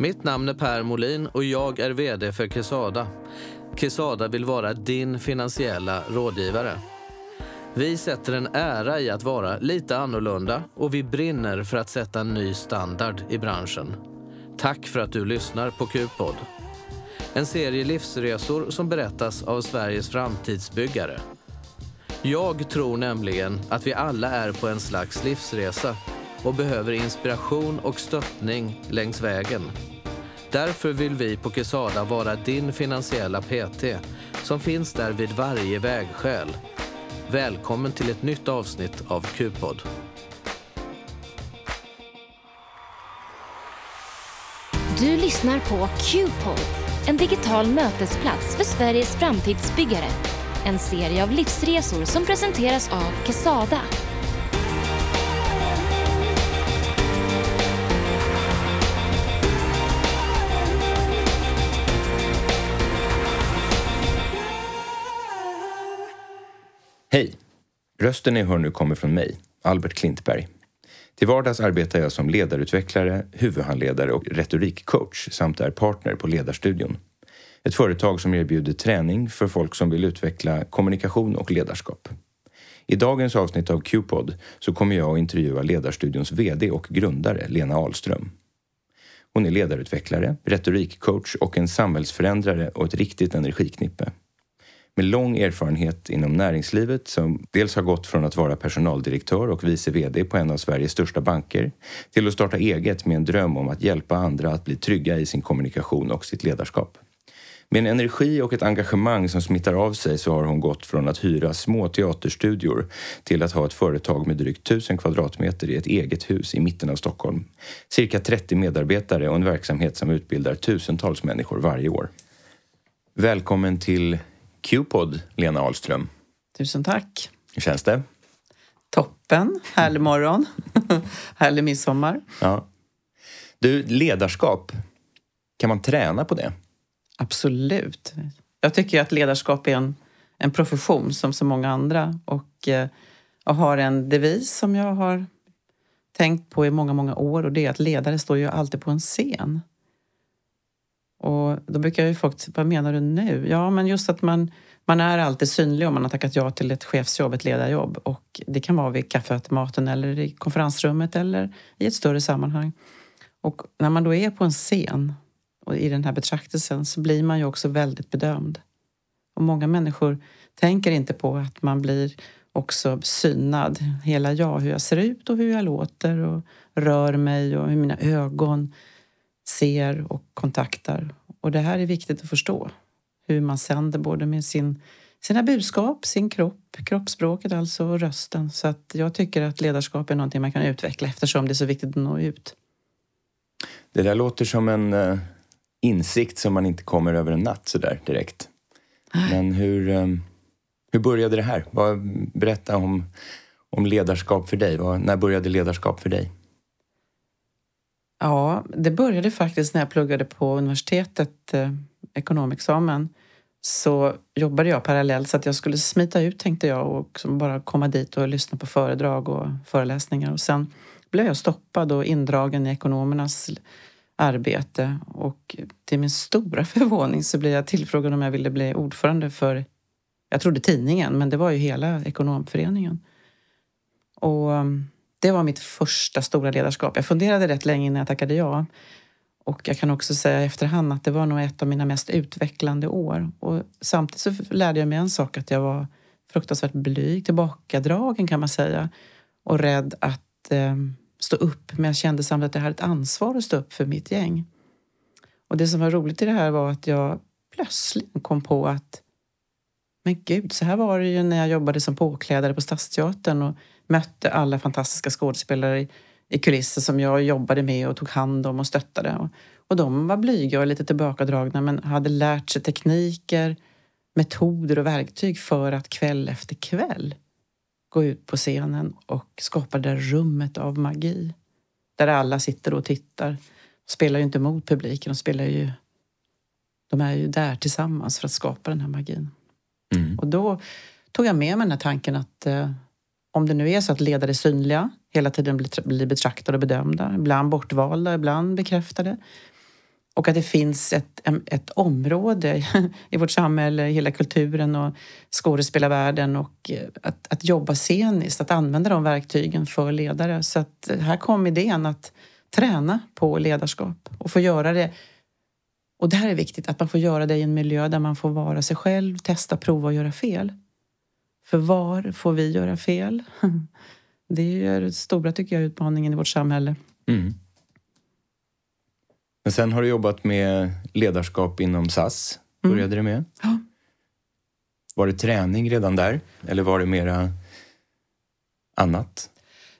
Mitt namn är Per Molin och jag är VD för Kesada. Kesada vill vara din finansiella rådgivare. Vi sätter en ära i att vara lite annorlunda och vi brinner för att sätta en ny standard i branschen. Tack för att du lyssnar på Q-podd. En serie livsresor som berättas av Sveriges framtidsbyggare. Jag tror nämligen att vi alla är på en slags livsresa och behöver inspiration och stöttning längs vägen. Därför vill vi på Quesada vara din finansiella PT som finns där vid varje vägskäl. Välkommen till ett nytt avsnitt av Q-podd. Du lyssnar på Q-podd, en digital mötesplats för Sveriges framtidsbyggare. En serie av livsresor som presenteras av Quesada. Rösten ni hör nu kommer från mig, Albert Klintberg. Till vardags arbetar jag som ledarutvecklare, huvudhandledare och retorikcoach samt är partner på Ledarstudion. Ett företag som erbjuder träning för folk som vill utveckla kommunikation och ledarskap. I dagens avsnitt av Q-pod så kommer jag att intervjua Ledarstudions VD och grundare Lena Ahlström. Hon är ledarutvecklare, retorikcoach och en samhällsförändrare och ett riktigt energiknippe med lång erfarenhet inom näringslivet som dels har gått från att vara personaldirektör och vice VD på en av Sveriges största banker till att starta eget med en dröm om att hjälpa andra att bli trygga i sin kommunikation och sitt ledarskap. Med en energi och ett engagemang som smittar av sig så har hon gått från att hyra små teaterstudior till att ha ett företag med drygt 1000 kvadratmeter i ett eget hus i mitten av Stockholm. Cirka 30 medarbetare och en verksamhet som utbildar tusentals människor varje år. Välkommen till Q-pod, Lena Ahlström. Tusen tack. Hur känns det? Toppen. Härlig morgon. Härlig midsommar. Ja. Du, ledarskap. Kan man träna på det? Absolut. Jag tycker att ledarskap är en, en profession som så många andra och eh, jag har en devis som jag har tänkt på i många, många år och det är att ledare står ju alltid på en scen. Och då brukar ju folk vad menar du nu? Ja, men just att man, man är alltid synlig om man har tackat ja till ett chefsjobb, ett ledarjobb. Och det kan vara vid kaffeautomaten eller i konferensrummet eller i ett större sammanhang. Och när man då är på en scen och i den här betraktelsen så blir man ju också väldigt bedömd. Och många människor tänker inte på att man blir också synad. Hela jag, hur jag ser ut och hur jag låter och rör mig och hur mina ögon ser och kontaktar. Och det här är viktigt att förstå. Hur man sänder både med sin, sina budskap, sin kropp, kroppsspråket alltså och rösten. Så att jag tycker att ledarskap är någonting man kan utveckla eftersom det är så viktigt att nå ut. Det där låter som en uh, insikt som man inte kommer över en natt sådär direkt. Men hur, um, hur började det här? Berätta om, om ledarskap för dig. när började ledarskap för dig? Ja, det började faktiskt när jag pluggade på universitetet, eh, ekonomexamen. Så jobbade jag parallellt så att jag skulle smita ut tänkte jag och liksom bara komma dit och lyssna på föredrag och föreläsningar. Och sen blev jag stoppad och indragen i ekonomernas arbete och till min stora förvåning så blev jag tillfrågad om jag ville bli ordförande för, jag trodde tidningen, men det var ju hela ekonomföreningen. Och ehm, det var mitt första stora ledarskap. Jag funderade rätt länge innan jag tackade ja. Och jag kan också säga i efterhand att det var nog ett av mina mest utvecklande år. Och samtidigt så lärde jag mig en sak, att jag var fruktansvärt blyg, tillbakadragen kan man säga. Och rädd att eh, stå upp. Men jag kände samtidigt att jag hade ett ansvar att stå upp för mitt gäng. Och det som var roligt i det här var att jag plötsligt kom på att men gud, så här var det ju när jag jobbade som påklädare på Stadsteatern och mötte alla fantastiska skådespelare i, i kulisser som jag jobbade med och tog hand om och stöttade. Och, och de var blyga och lite tillbakadragna men hade lärt sig tekniker, metoder och verktyg för att kväll efter kväll gå ut på scenen och skapa det där rummet av magi. Där alla sitter och tittar. De spelar ju inte mot publiken, de spelar ju... De är ju där tillsammans för att skapa den här magin. Mm. Och då tog jag med mig den här tanken att eh, om det nu är så att ledare är synliga, hela tiden blir betraktade och bedömda, ibland bortvalda, ibland bekräftade. Och att det finns ett, ett område i vårt samhälle, hela kulturen och skådespelarvärlden och eh, att, att jobba sceniskt, att använda de verktygen för ledare. Så att eh, här kom idén att träna på ledarskap och få göra det. Och det här är viktigt, att man får göra det i en miljö där man får vara sig själv, testa, prova och göra fel. För var får vi göra fel? Det är den stora, tycker jag, utmaningen i vårt samhälle. Mm. Men sen har du jobbat med ledarskap inom SAS, började mm. det med. Ja. Var det träning redan där eller var det mera annat?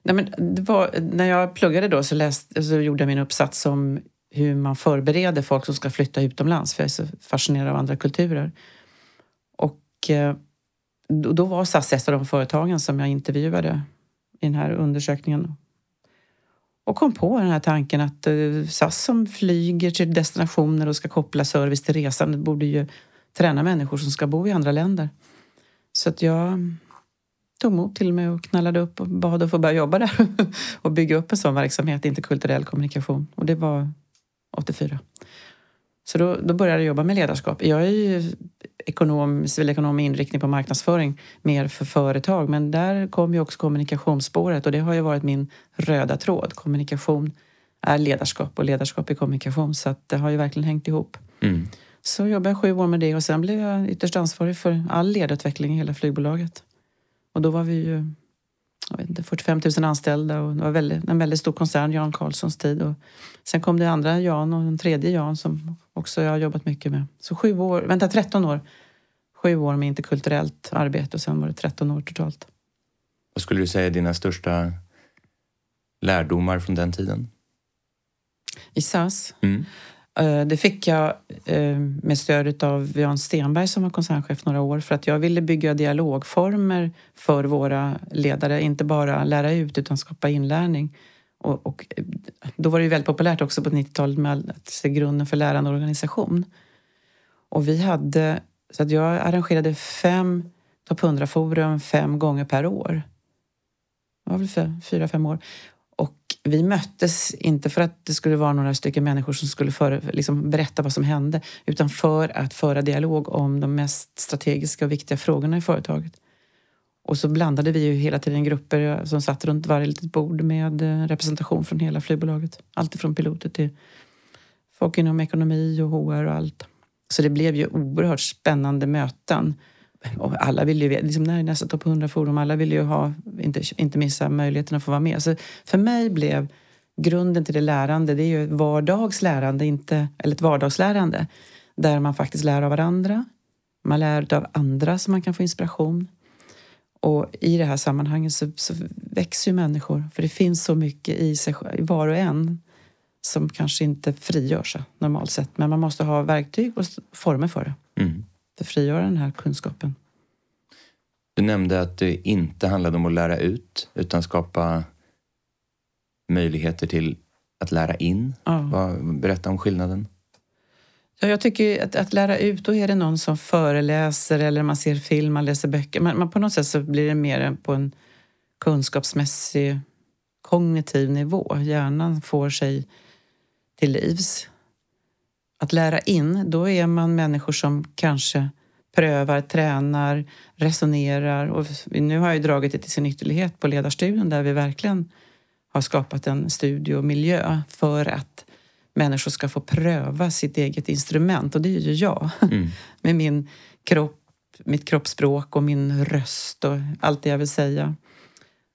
Nej, men var, när jag pluggade då så, läste, så gjorde jag min uppsats om hur man förbereder folk som ska flytta utomlands, för jag är så fascinerad av andra kulturer. Och eh, då var SAS ett av de företagen som jag intervjuade i den här undersökningen och kom på den här tanken att eh, SAS som flyger till destinationer och ska koppla service till resande borde ju träna människor som ska bo i andra länder. Så att jag tog mod till mig och knallade upp och bad att få börja jobba där och bygga upp en sån verksamhet, interkulturell kommunikation. Och det var 84. Så då, då började jag jobba med ledarskap. Jag är ju ekonom, civilekonom med inriktning på marknadsföring mer för företag. Men där kom ju också kommunikationsspåret och det har ju varit min röda tråd. Kommunikation är ledarskap och ledarskap är kommunikation. Så att det har ju verkligen hängt ihop. Mm. Så jobbade jag sju år med det och sen blev jag ytterst ansvarig för all ledutveckling i hela flygbolaget. Och då var vi ju jag vet inte, 45 000 anställda och det var väldigt, en väldigt stor koncern, Jan Carlssons tid. Och sen kom det andra Jan och en tredje Jan som också jag har jobbat mycket med. Så sju år, vänta 13 år. Sju år med interkulturellt arbete och sen var det 13 år totalt. Vad skulle du säga är dina största lärdomar från den tiden? I SAS? Mm. Eh, det fick jag eh, med stöd av Jan Stenberg som var koncernchef några år för att jag ville bygga dialogformer för våra ledare, inte bara lära ut utan skapa inlärning. Och, och eh, då var det ju väldigt populärt också på 90-talet med att se grunden för lärande organisation. Och vi hade, så att jag arrangerade fem topp 100-forum fem gånger per år. Det var väl fyra, fem år. Och vi möttes inte för att det skulle vara några stycken människor som skulle för, liksom berätta vad som hände utan för att föra dialog om de mest strategiska och viktiga frågorna i företaget. Och så blandade vi ju hela tiden grupper eh, som satt runt varje litet bord med eh, representation från hela flygbolaget. Allt från piloter till folk inom ekonomi och HR och allt. Så det blev ju oerhört spännande möten och alla vill ju, liksom när nästa topp 100-forum, alla vill ju ha, inte, inte missa möjligheten att få vara med. Så för mig blev grunden till det lärande, det är ju ett vardagslärande, inte, eller ett vardagslärande där man faktiskt lär av varandra. Man lär av andra så man kan få inspiration. Och i det här sammanhanget så, så växer ju människor, för det finns så mycket i sig i var och en som kanske inte frigör sig normalt sett. Men man måste ha verktyg och former för det. Mm frigöra den här kunskapen. Du nämnde att det inte handlade om att lära ut utan skapa möjligheter till att lära in. Ja. Berätta om skillnaden. Ja, jag tycker att, att lära ut, då är det någon som föreläser eller man ser film, man läser böcker. Man, man på något sätt så blir det mer på en kunskapsmässig kognitiv nivå. Hjärnan får sig till livs att lära in, då är man människor som kanske prövar, tränar, resonerar. Och nu har jag dragit det till sin ytterlighet på Ledarstudion där vi verkligen har skapat en studiomiljö för att människor ska få pröva sitt eget instrument. Och det är ju jag. Mm. Med min kropp, mitt kroppsspråk och min röst och allt det jag vill säga.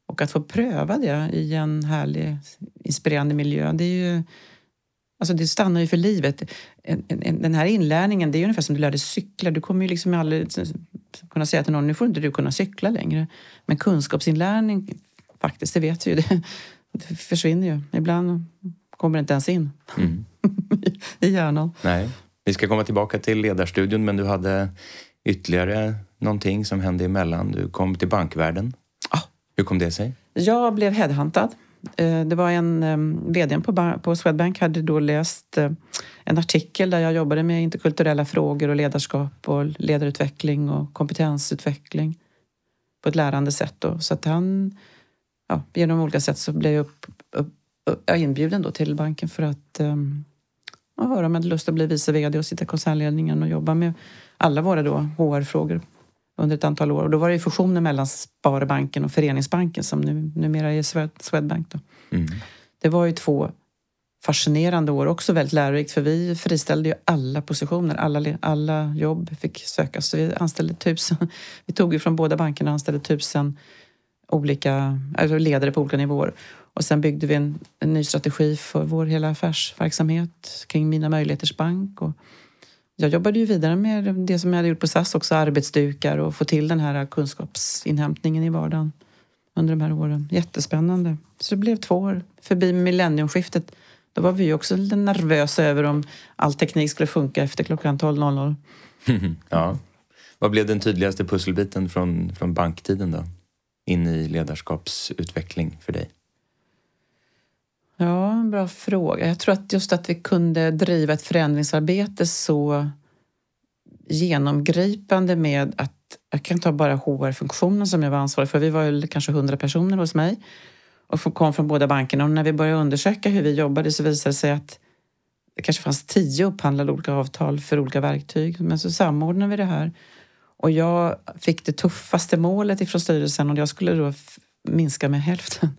Och att få pröva det i en härlig, inspirerande miljö, det är ju Alltså det stannar ju för livet. Den här inlärningen, det är ungefär som du lärde cykla. Du kommer ju liksom aldrig kunna säga till någon, nu får inte du kunna cykla längre. Men kunskapsinlärning, faktiskt, det vet vi ju, det, det försvinner ju. Ibland kommer det inte ens in mm. i hjärnan. Nej. Vi ska komma tillbaka till ledarstudion, men du hade ytterligare någonting som hände emellan. Du kom till bankvärlden. Ah. Hur kom det sig? Jag blev headhuntad Eh, det var en eh, vd på, på Swedbank hade då läst eh, en artikel där jag jobbade med interkulturella frågor och ledarskap och ledarutveckling och kompetensutveckling på ett lärande sätt. Då. Så att han, ja, genom olika sätt så blev jag upp, upp, upp, inbjuden då till banken för att um, höra om jag hade lust att bli vice VD och sitta i koncernledningen och jobba med alla våra då HR-frågor under ett antal år. Och då var det fusioner mellan Sparbanken och Föreningsbanken som nu, numera är Swedbank. Då. Mm. Det var ju två fascinerande år, också väldigt lärorikt för vi friställde ju alla positioner, alla, alla jobb fick sökas. Så vi anställde tusen, vi tog ju från båda bankerna och anställde tusen olika alltså ledare på olika nivåer. Och sen byggde vi en, en ny strategi för vår hela affärsverksamhet kring Mina Möjligheters Bank. Och jag jobbade ju vidare med det som jag hade gjort på SAS också, arbetsdukar och få till den här kunskapsinhämtningen i vardagen under de här åren. Jättespännande. Så det blev två år förbi millenniumskiftet. Då var vi också lite nervösa över om all teknik skulle funka efter klockan 12.00. ja. Vad blev den tydligaste pusselbiten från, från banktiden då? In i ledarskapsutveckling för dig? Ja, en bra fråga. Jag tror att just att vi kunde driva ett förändringsarbete så genomgripande med att, jag kan ta bara HR-funktionen som jag var ansvarig för, vi var ju kanske 100 personer hos mig och kom från båda bankerna och när vi började undersöka hur vi jobbade så visade det sig att det kanske fanns tio upphandlade olika avtal för olika verktyg. Men så samordnade vi det här och jag fick det tuffaste målet ifrån styrelsen och jag skulle då minska med hälften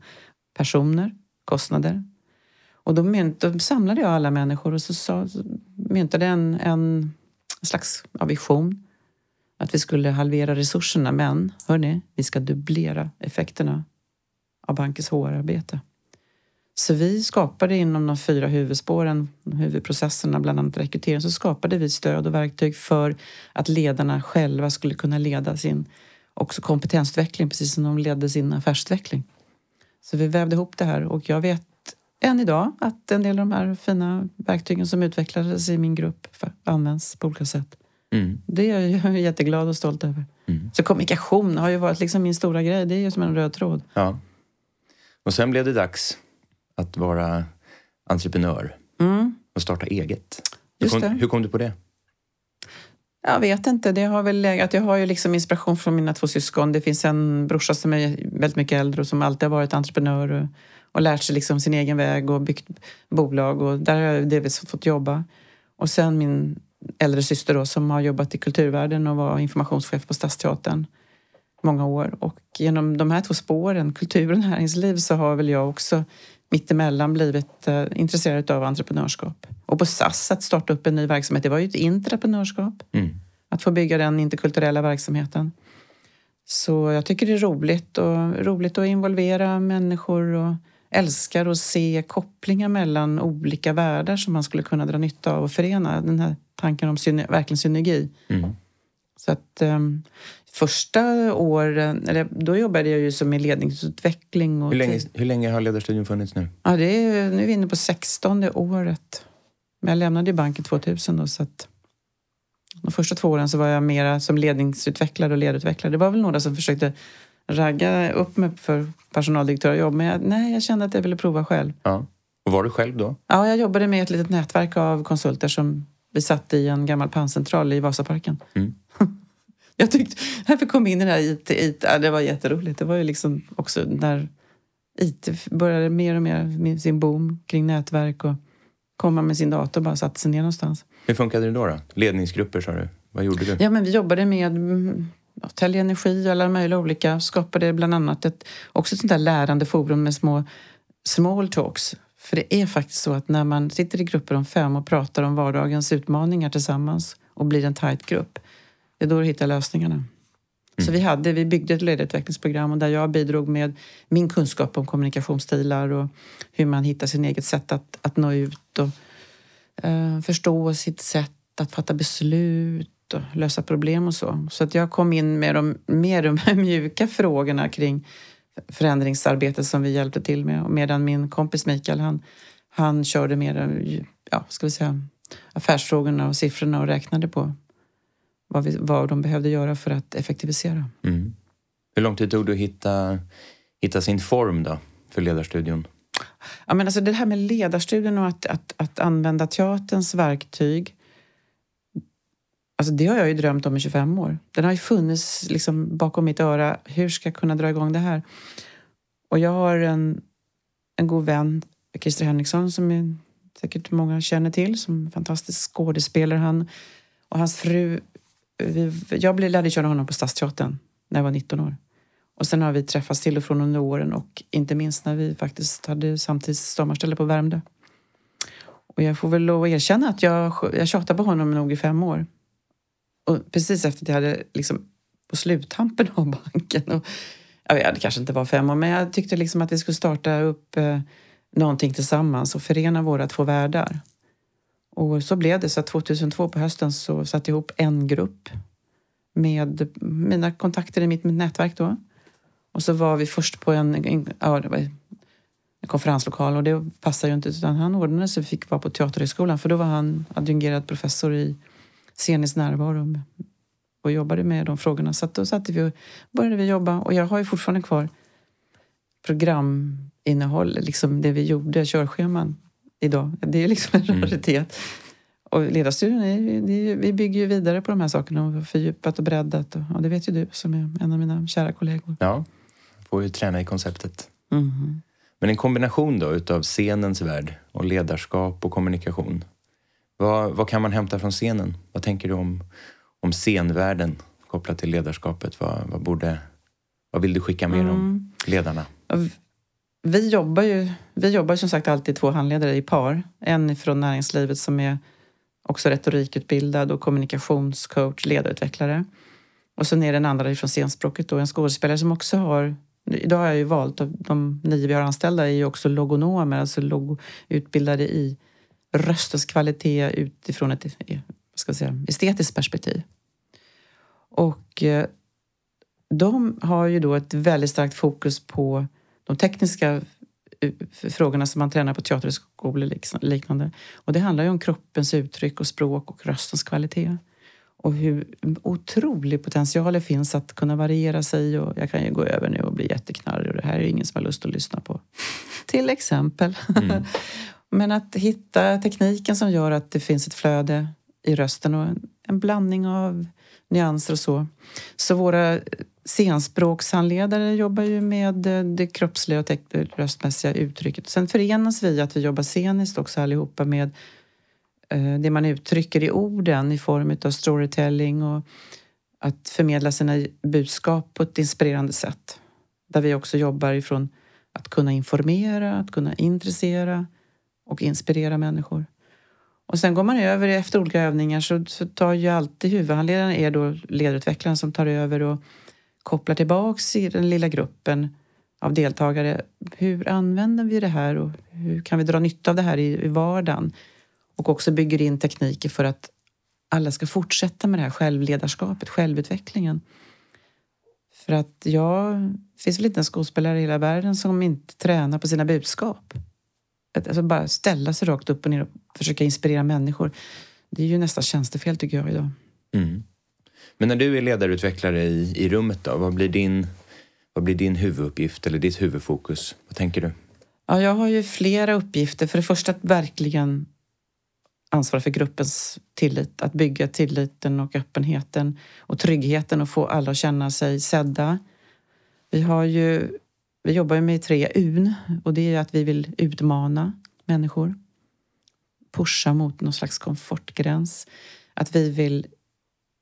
personer, kostnader. Och då, mynt, då samlade jag alla människor och så, sa, myntade en, en slags vision att vi skulle halvera resurserna men hörni, vi ska dubblera effekterna av bankens HR-arbete. Så vi skapade inom de fyra huvudspåren, huvudprocesserna, bland annat rekrytering, så skapade vi stöd och verktyg för att ledarna själva skulle kunna leda sin också kompetensutveckling precis som de ledde sin affärsutveckling. Så vi vävde ihop det här och jag vet än idag att en del av de här fina verktygen som utvecklades i min grupp används på olika sätt. Mm. Det är jag jätteglad och stolt över. Mm. Så kommunikation har ju varit liksom min stora grej. Det är ju som en röd tråd. Ja. Och sen blev det dags att vara entreprenör mm. och starta eget. Hur kom, hur kom, du på det? Jag vet inte. Det har väl legat. Jag har ju liksom inspiration från mina två syskon. Det finns en brorsa som är väldigt mycket äldre och som alltid har varit entreprenör och, och lärt sig liksom sin egen väg och byggt bolag och där har jag delvis fått jobba. Och sen min äldre syster då, som har jobbat i kulturvärlden och var informationschef på Stadsteatern många år. Och genom de här två spåren, kultur och näringsliv, så har väl jag också mittemellan blivit eh, intresserad av entreprenörskap. Och på SAS att starta upp en ny verksamhet, det var ju ett entreprenörskap. Mm. Att få bygga den interkulturella verksamheten. Så jag tycker det är roligt, och, roligt att involvera människor och älskar att se kopplingar mellan olika världar som man skulle kunna dra nytta av och förena. Den här tanken om syner, verkligen synergi. Mm. Så att um, första åren, eller då jobbade jag ju som med ledningsutveckling. Och hur, länge, hur länge har Ledarstudion funnits nu? Ja, det är, nu är vi inne på 16 året. Men jag lämnade ju banken 2000 då, så att de första två åren så var jag mera som ledningsutvecklare och ledarutvecklare. Det var väl några som försökte ragga upp mig för personaldirektörjobb, men jag, nej, jag kände att jag ville prova själv. Ja. Och var du själv då? Ja, jag jobbade med ett litet nätverk av konsulter som vi satt i en gammal panncentral i Vasaparken. Mm. jag tyckte, när vi kom in i det här IT, IT ja, det var jätteroligt. Det var ju liksom också när IT började mer och mer med sin boom kring nätverk och komma med sin dator och bara satte sig ner någonstans. Hur funkade det då? då? Ledningsgrupper sa du. Vad gjorde du? Ja, men vi jobbade med mm, Tälja Energi och alla möjliga olika. Skapade bland annat ett, också ett sånt där lärande forum med små small talks för det är faktiskt så att när man sitter i grupper om fem och pratar om vardagens utmaningar tillsammans och blir en tajt grupp, det är då du hittar lösningarna. Mm. Så vi, hade, vi byggde ett ledarutvecklingsprogram där jag bidrog med min kunskap om kommunikationsstilar och hur man hittar sin eget sätt att, att nå ut och uh, förstå sitt sätt att fatta beslut och lösa problem och så. Så att jag kom in med de mer de mjuka frågorna kring förändringsarbetet som vi hjälpte till med. Medan min kompis Mikael, han, han körde mer ja, ska vi säga, affärsfrågorna och siffrorna och räknade på vad, vi, vad de behövde göra för att effektivisera. Mm. Hur lång tid tog det att hitta, hitta sin form då för Ledarstudion? Ja, men alltså det här med Ledarstudion och att, att, att använda teaterns verktyg Alltså det har jag ju drömt om i 25 år. Den har ju funnits liksom bakom mitt öra. Hur ska jag kunna dra igång det här? Och jag har en, en god vän, Christer Henriksson, som är säkert många känner till, som fantastisk skådespelare. Han och hans fru... Vi, jag lärde känna honom på Stadsteatern när jag var 19 år. Och sen har vi träffats till och från under åren och inte minst när vi faktiskt hade samtidigt sommarställe på Värmdö. Och jag får väl lov att erkänna att jag, jag tjatade på honom nog i fem år. Och precis efter att jag hade liksom på sluttampen av banken. Och, jag vet, det kanske inte var fem år, men jag tyckte liksom att vi skulle starta upp eh, någonting tillsammans och förena våra två världar. Och så blev det. Så 2002 på hösten så satte jag ihop en grupp med mina kontakter i mitt, nätverk då. Och så var vi först på en, en, en konferenslokal och det passade ju inte utan han ordnade så vi fick vara på Teaterhögskolan för då var han adjungerad professor i scenisk närvaro och jobbade med de frågorna. Så då satte vi och började vi jobba och jag har ju fortfarande kvar programinnehåll, liksom det vi gjorde, körscheman idag. Det är liksom en mm. raritet. Och Ledarstudion, är, är, vi bygger ju vidare på de här sakerna och fördjupat och breddat. Och, och, det vet ju du som är en av mina kära kollegor. Ja, får ju träna i konceptet. Mm. Men en kombination då utav scenens värld och ledarskap och kommunikation. Vad, vad kan man hämta från scenen? Vad tänker du om, om scenvärlden kopplat till ledarskapet? Vad, vad, borde, vad vill du skicka med mm. om ledarna? Vi jobbar ju vi jobbar som sagt alltid två handledare i par. En från näringslivet som är också retorikutbildad och kommunikationscoach, ledarutvecklare. Och sen är den andra från scenspråket då, en skådespelare som också har Idag har jag ju valt, de nio vi har anställda är ju också logonomer, alltså log, utbildade i röstens kvalitet utifrån ett vad ska jag säga, estetiskt perspektiv. Och eh, de har ju då ett väldigt starkt fokus på de tekniska eh, frågorna som man tränar på teaterskolor liknande. Och det handlar ju om kroppens uttryck och språk och röstens kvalitet. Och hur otrolig potential det finns att kunna variera sig. Och jag kan ju gå över nu och bli jätteknarrig och det här är ingen som har lust att lyssna på. Till exempel. Mm. Men att hitta tekniken som gör att det finns ett flöde i rösten och en blandning av nyanser och så. Så våra eh, scenspråkshandledare jobbar ju med eh, det kroppsliga och röstmässiga uttrycket. Sen förenas vi att vi jobbar sceniskt också allihopa med eh, det man uttrycker i orden i form av storytelling och att förmedla sina budskap på ett inspirerande sätt. Där vi också jobbar ifrån att kunna informera, att kunna intressera och inspirera människor. Och sen går man över efter olika övningar så, så tar ju alltid huvudhandledaren är då ledarutvecklaren som tar över och kopplar tillbaks i den lilla gruppen av deltagare. Hur använder vi det här och hur kan vi dra nytta av det här i, i vardagen? Och också bygger in tekniker för att alla ska fortsätta med det här självledarskapet, självutvecklingen. För att jag, det finns väl inte en skådespelare i hela världen som inte tränar på sina budskap. Alltså bara ställa sig rakt upp och ner och försöka inspirera människor. Det är ju nästan tjänstefel tycker jag idag. Mm. Men när du är ledarutvecklare i, i rummet då, vad blir, din, vad blir din huvuduppgift eller ditt huvudfokus? Vad tänker du? Ja, jag har ju flera uppgifter. För det första att verkligen ansvara för gruppens tillit, att bygga tilliten och öppenheten och tryggheten och få alla att känna sig sedda. Vi har ju vi jobbar ju med tre UN och det är att vi vill utmana människor. Pusha mot någon slags komfortgräns. Att vi vill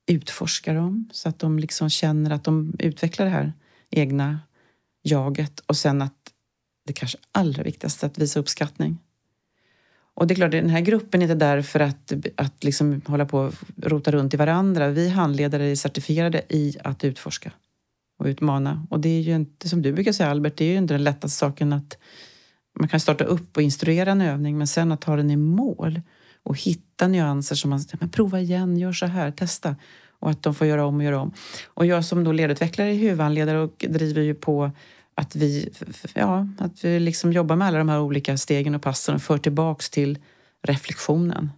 utforska dem så att de liksom känner att de utvecklar det här egna jaget och sen att det kanske allra viktigaste, att visa uppskattning. Och det är klart, den här gruppen är inte där för att, att liksom hålla på och rota runt i varandra. Vi handledare är certifierade i att utforska och utmana. Och det är ju inte, som du brukar säga Albert, det är ju inte den lättaste saken att man kan starta upp och instruera en övning men sen att ta den i mål och hitta nyanser som man men prova igen, gör så här, testa. Och att de får göra om och göra om. Och jag som då ledutvecklare är huvudhandledare och driver ju på att vi, ja, att vi liksom jobbar med alla de här olika stegen och passen och för tillbaks till reflektionen.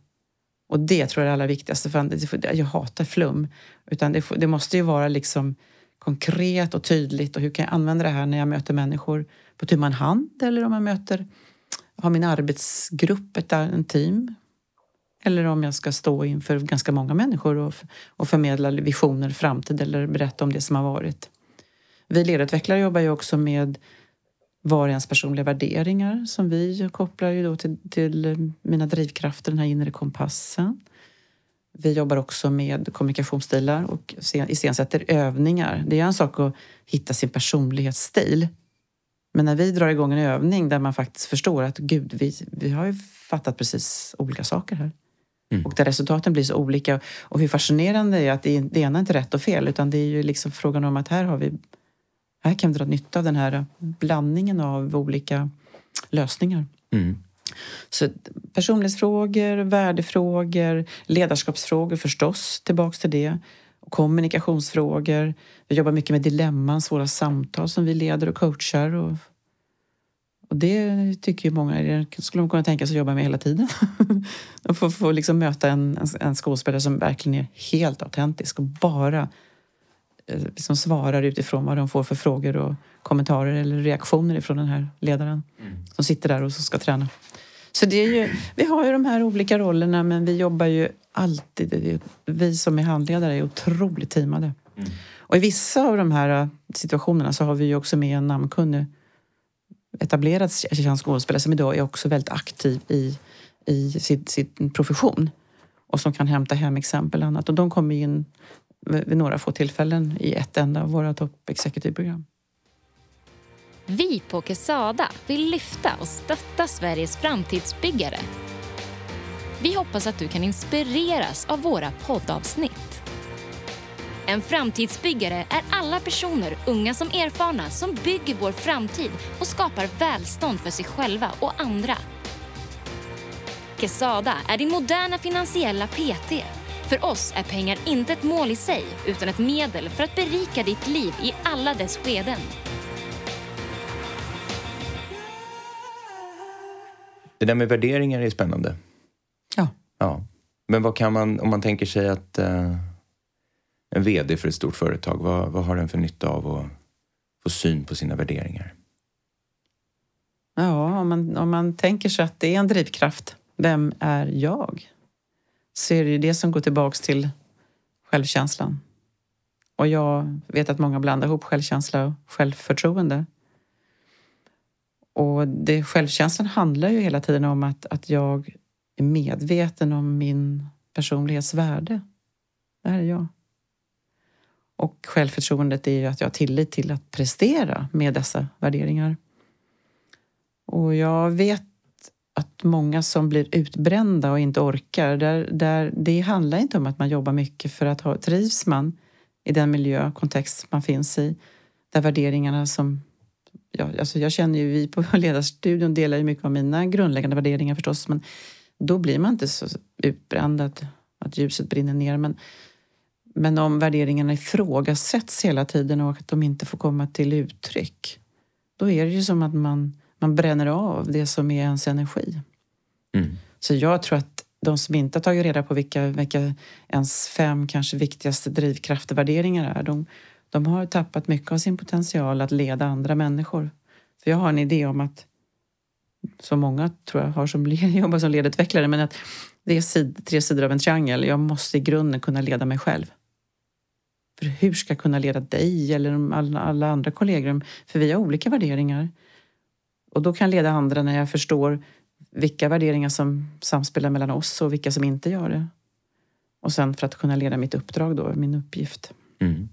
Och det tror jag är det allra viktigaste. För jag hatar flum. Utan det, det måste ju vara liksom konkret och tydligt och hur kan jag använda det här när jag möter människor på tu man hand eller om jag möter, har min arbetsgrupp, ett, en team. Eller om jag ska stå inför ganska många människor och, och förmedla visioner, framtid eller berätta om det som har varit. Vi ledarutvecklare jobbar ju också med Var ens personliga värderingar som vi kopplar ju då till, till eh, mina drivkrafter, den här inre kompassen. Vi jobbar också med kommunikationsstilar och iscensätter övningar. Det är en sak att hitta sin personlighetsstil. Men när vi drar igång en övning där man faktiskt förstår att gud, vi, vi har ju fattat precis olika saker här. Mm. Och där resultaten blir så olika. Och hur fascinerande det är att det, ena är inte rätt och fel utan det är ju liksom frågan om att här har vi här kan vi dra nytta av den här blandningen av olika lösningar. Mm. Så personlighetsfrågor, värdefrågor, ledarskapsfrågor förstås, tillbaks till det. Kommunikationsfrågor. Vi jobbar mycket med dilemman, svåra samtal som vi leder och coachar. Och, och det tycker ju många, det skulle de kunna tänka sig att jobba med hela tiden. Att få, få liksom möta en, en skådespelare som verkligen är helt autentisk och bara liksom svarar utifrån vad de får för frågor och kommentarer eller reaktioner ifrån den här ledaren mm. som sitter där och ska träna. Så det är ju, vi har ju de här olika rollerna men vi jobbar ju alltid, vi som är handledare är otroligt teamade. Mm. Och i vissa av de här situationerna så har vi ju också med en namnkunnig etablerad skådespelare som idag är också väldigt aktiv i, i sin, sin profession och som kan hämta hem exempel och annat. Och de kommer in vid några få tillfällen i ett enda av våra toppexekutivprogram. executive-program. Vi på Quesada vill lyfta och stötta Sveriges framtidsbyggare. Vi hoppas att du kan inspireras av våra poddavsnitt. En framtidsbyggare är alla personer, unga som erfarna, som bygger vår framtid och skapar välstånd för sig själva och andra. Quesada är din moderna finansiella PT. För oss är pengar inte ett mål i sig, utan ett medel för att berika ditt liv i alla dess skeden. Det där med värderingar är spännande. Ja. ja. Men vad kan man, om man tänker sig att uh, en VD för ett stort företag, vad, vad har den för nytta av att få syn på sina värderingar? Ja, om man, om man tänker sig att det är en drivkraft, vem är jag? Så är det ju det som går tillbaks till självkänslan. Och jag vet att många blandar ihop självkänsla och självförtroende. Och det, självkänslan handlar ju hela tiden om att, att jag är medveten om min personlighets värde. Det här är jag. Och självförtroendet är ju att jag har tillit till att prestera med dessa värderingar. Och jag vet att många som blir utbrända och inte orkar, där, där, det handlar inte om att man jobbar mycket för att ha, trivs man i den miljö, kontext man finns i, där värderingarna som ja, alltså jag känner ju, vi på Ledarstudion delar ju mycket av mina grundläggande värderingar förstås, men då blir man inte så utbränd att, att ljuset brinner ner. Men, men om värderingarna ifrågasätts hela tiden och att de inte får komma till uttryck, då är det ju som att man, man bränner av det som är ens energi. Mm. Så jag tror att de som inte har tagit reda på vilka, vilka ens fem kanske viktigaste drivkrafter, värderingar är, de, de har tappat mycket av sin potential att leda andra människor. För jag har en idé om att, som många tror jag har som jobbar som ledutvecklare, men att det är sid, tre sidor av en triangel. Jag måste i grunden kunna leda mig själv. För hur ska jag kunna leda dig eller alla, alla andra kollegor? För vi har olika värderingar. Och då kan jag leda andra när jag förstår vilka värderingar som samspelar mellan oss och vilka som inte gör det. Och sen för att kunna leda mitt uppdrag då, min uppgift. Mm.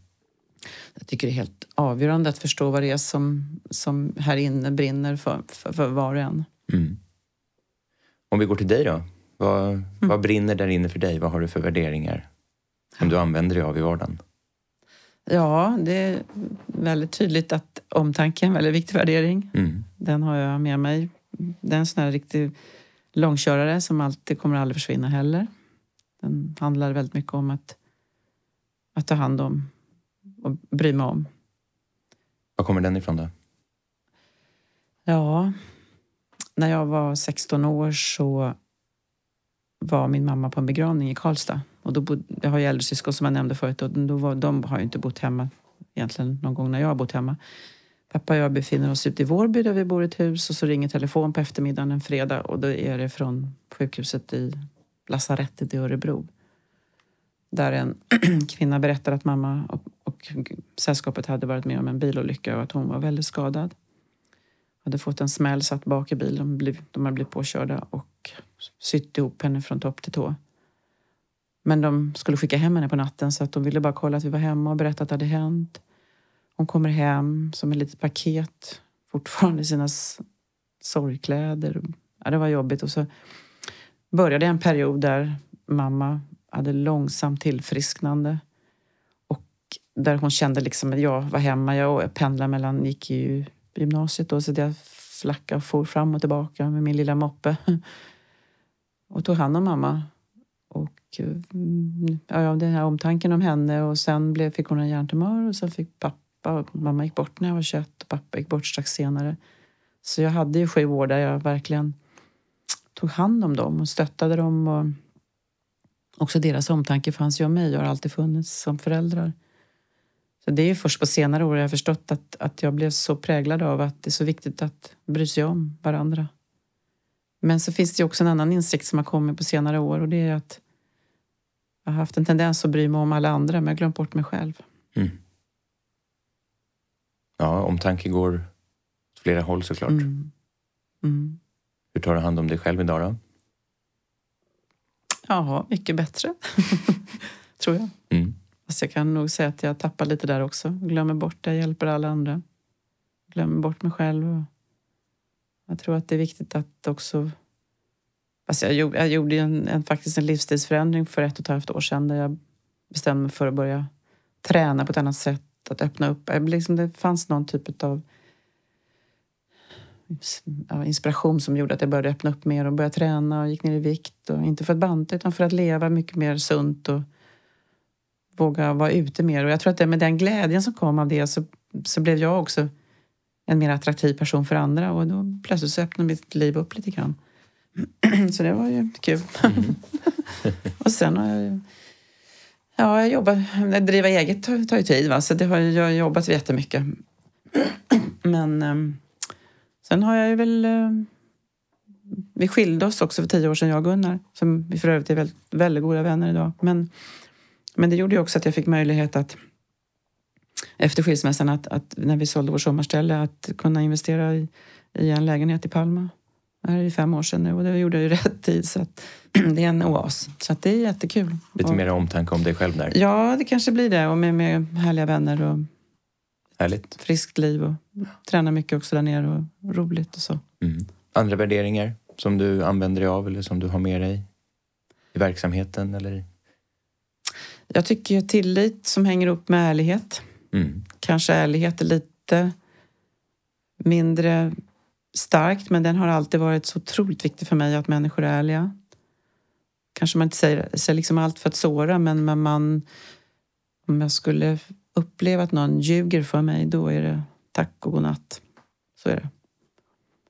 Jag tycker det är helt avgörande att förstå vad det är som, som här inne brinner för, för, för var och en. Mm. Om vi går till dig då. Vad, mm. vad brinner där inne för dig? Vad har du för värderingar som du använder dig av i vardagen? Ja, det är väldigt tydligt att omtanke är en väldigt viktig värdering. Mm. Den har jag med mig. Det är en sån här riktig långkörare som alltid kommer aldrig försvinna heller. Den handlar väldigt mycket om att, att ta hand om och bry mig om. Var kommer den ifrån då? Ja, när jag var 16 år så var min mamma på en begravning i Karlstad. Och då bodde, jag har ju äldre syskon som jag nämnde förut och då var, de har ju inte bott hemma egentligen någon gång när jag har bott hemma. Pappa och jag befinner oss ute i Vårby där vi bor i ett hus och så ringer telefon på eftermiddagen en fredag och då är det från sjukhuset i lasarettet i Örebro. Där en kvinna berättar att mamma och, och sällskapet hade varit med om en bilolycka och att hon var väldigt skadad. hade fått en smäll, satt bak i bilen. De, de hade blivit påkörda och sytt ihop henne från topp till tå. Men de skulle skicka hem henne på natten så att de ville bara kolla att vi var hemma och berätta att det hade hänt. Hon kommer hem som ett litet paket, fortfarande i sina sorgkläder. Ja, det var jobbigt. Och så började en period där mamma hade långsamt tillfrisknande. Och där hon kände liksom att jag var hemma. Jag pendlade mellan, gick i gymnasiet då, så jag flackade och for fram och tillbaka med min lilla moppe. Och tog hand om mamma. Och eh, ja, den här omtanken om henne och sen blev, fick hon en hjärntumör och sen fick pappa, mamma gick bort när jag var 21 och pappa gick bort strax senare. Så jag hade ju sju år där jag verkligen tog hand om dem och stöttade dem. Och också deras omtanke fanns ju om mig och har alltid funnits som föräldrar. Så det är först på senare år jag har förstått att, att jag blev så präglad av att det är så viktigt att bry sig om varandra. Men så finns det också en annan insikt som har kommit på senare år och det är att jag har haft en tendens att bry mig om alla andra men jag har glömt bort mig själv. Mm. Ja, omtanke går åt flera håll såklart. Mm. Mm. Hur tar du hand om dig själv idag då? Ja, mycket bättre. Tror jag. Mm. Fast jag kan nog säga att jag tappar lite där också. Glömmer bort det, hjälper alla andra. Glömmer bort mig själv. Jag tror att det är viktigt att också... Alltså jag, gjorde, jag gjorde en, en, faktiskt en livsstilsförändring för ett och ett halvt år sedan där jag bestämde mig för att börja träna på ett annat sätt. Att öppna upp. Liksom det fanns någon typ av inspiration som gjorde att jag började öppna upp mer och börja träna och gick ner i vikt. Och inte för att banta utan för att leva mycket mer sunt och våga vara ute mer. Och jag tror att det med den glädjen som kom av det så, så blev jag också en mer attraktiv person för andra och då plötsligt så öppnade mitt liv upp lite grann. så det var ju kul. Mm. och sen har jag Ja, jag jobbar, driva eget tar, tar ju tid va? så det har jag jobbat jättemycket. Men ehm, Sen har jag ju väl... Eh, vi skilde oss också för tio år sedan, jag och Gunnar, som vi för övrigt är väldigt, väldigt goda vänner idag. Men, men det gjorde ju också att jag fick möjlighet att efter skilsmässan, att, att när vi sålde vårt sommarställe, att kunna investera i, i en lägenhet i Palma. Det här är ju fem år sedan nu och det gjorde jag i rätt tid. Så att, det är en oas. Så att det är jättekul. Lite mer omtanke om dig själv där? Ja, det kanske blir det. Och med, med härliga vänner och Härligt. Friskt liv och tränar mycket också där nere och roligt och så. Mm. Andra värderingar som du använder dig av eller som du har med dig i verksamheten? Eller? Jag tycker tillit som hänger upp med ärlighet. Mm. Kanske ärlighet är lite mindre starkt men den har alltid varit så otroligt viktig för mig att människor är ärliga. Kanske man inte säger, säger liksom allt för att såra men, men man, om jag skulle uppleva att någon ljuger för mig, då är det tack och godnatt. Så är det.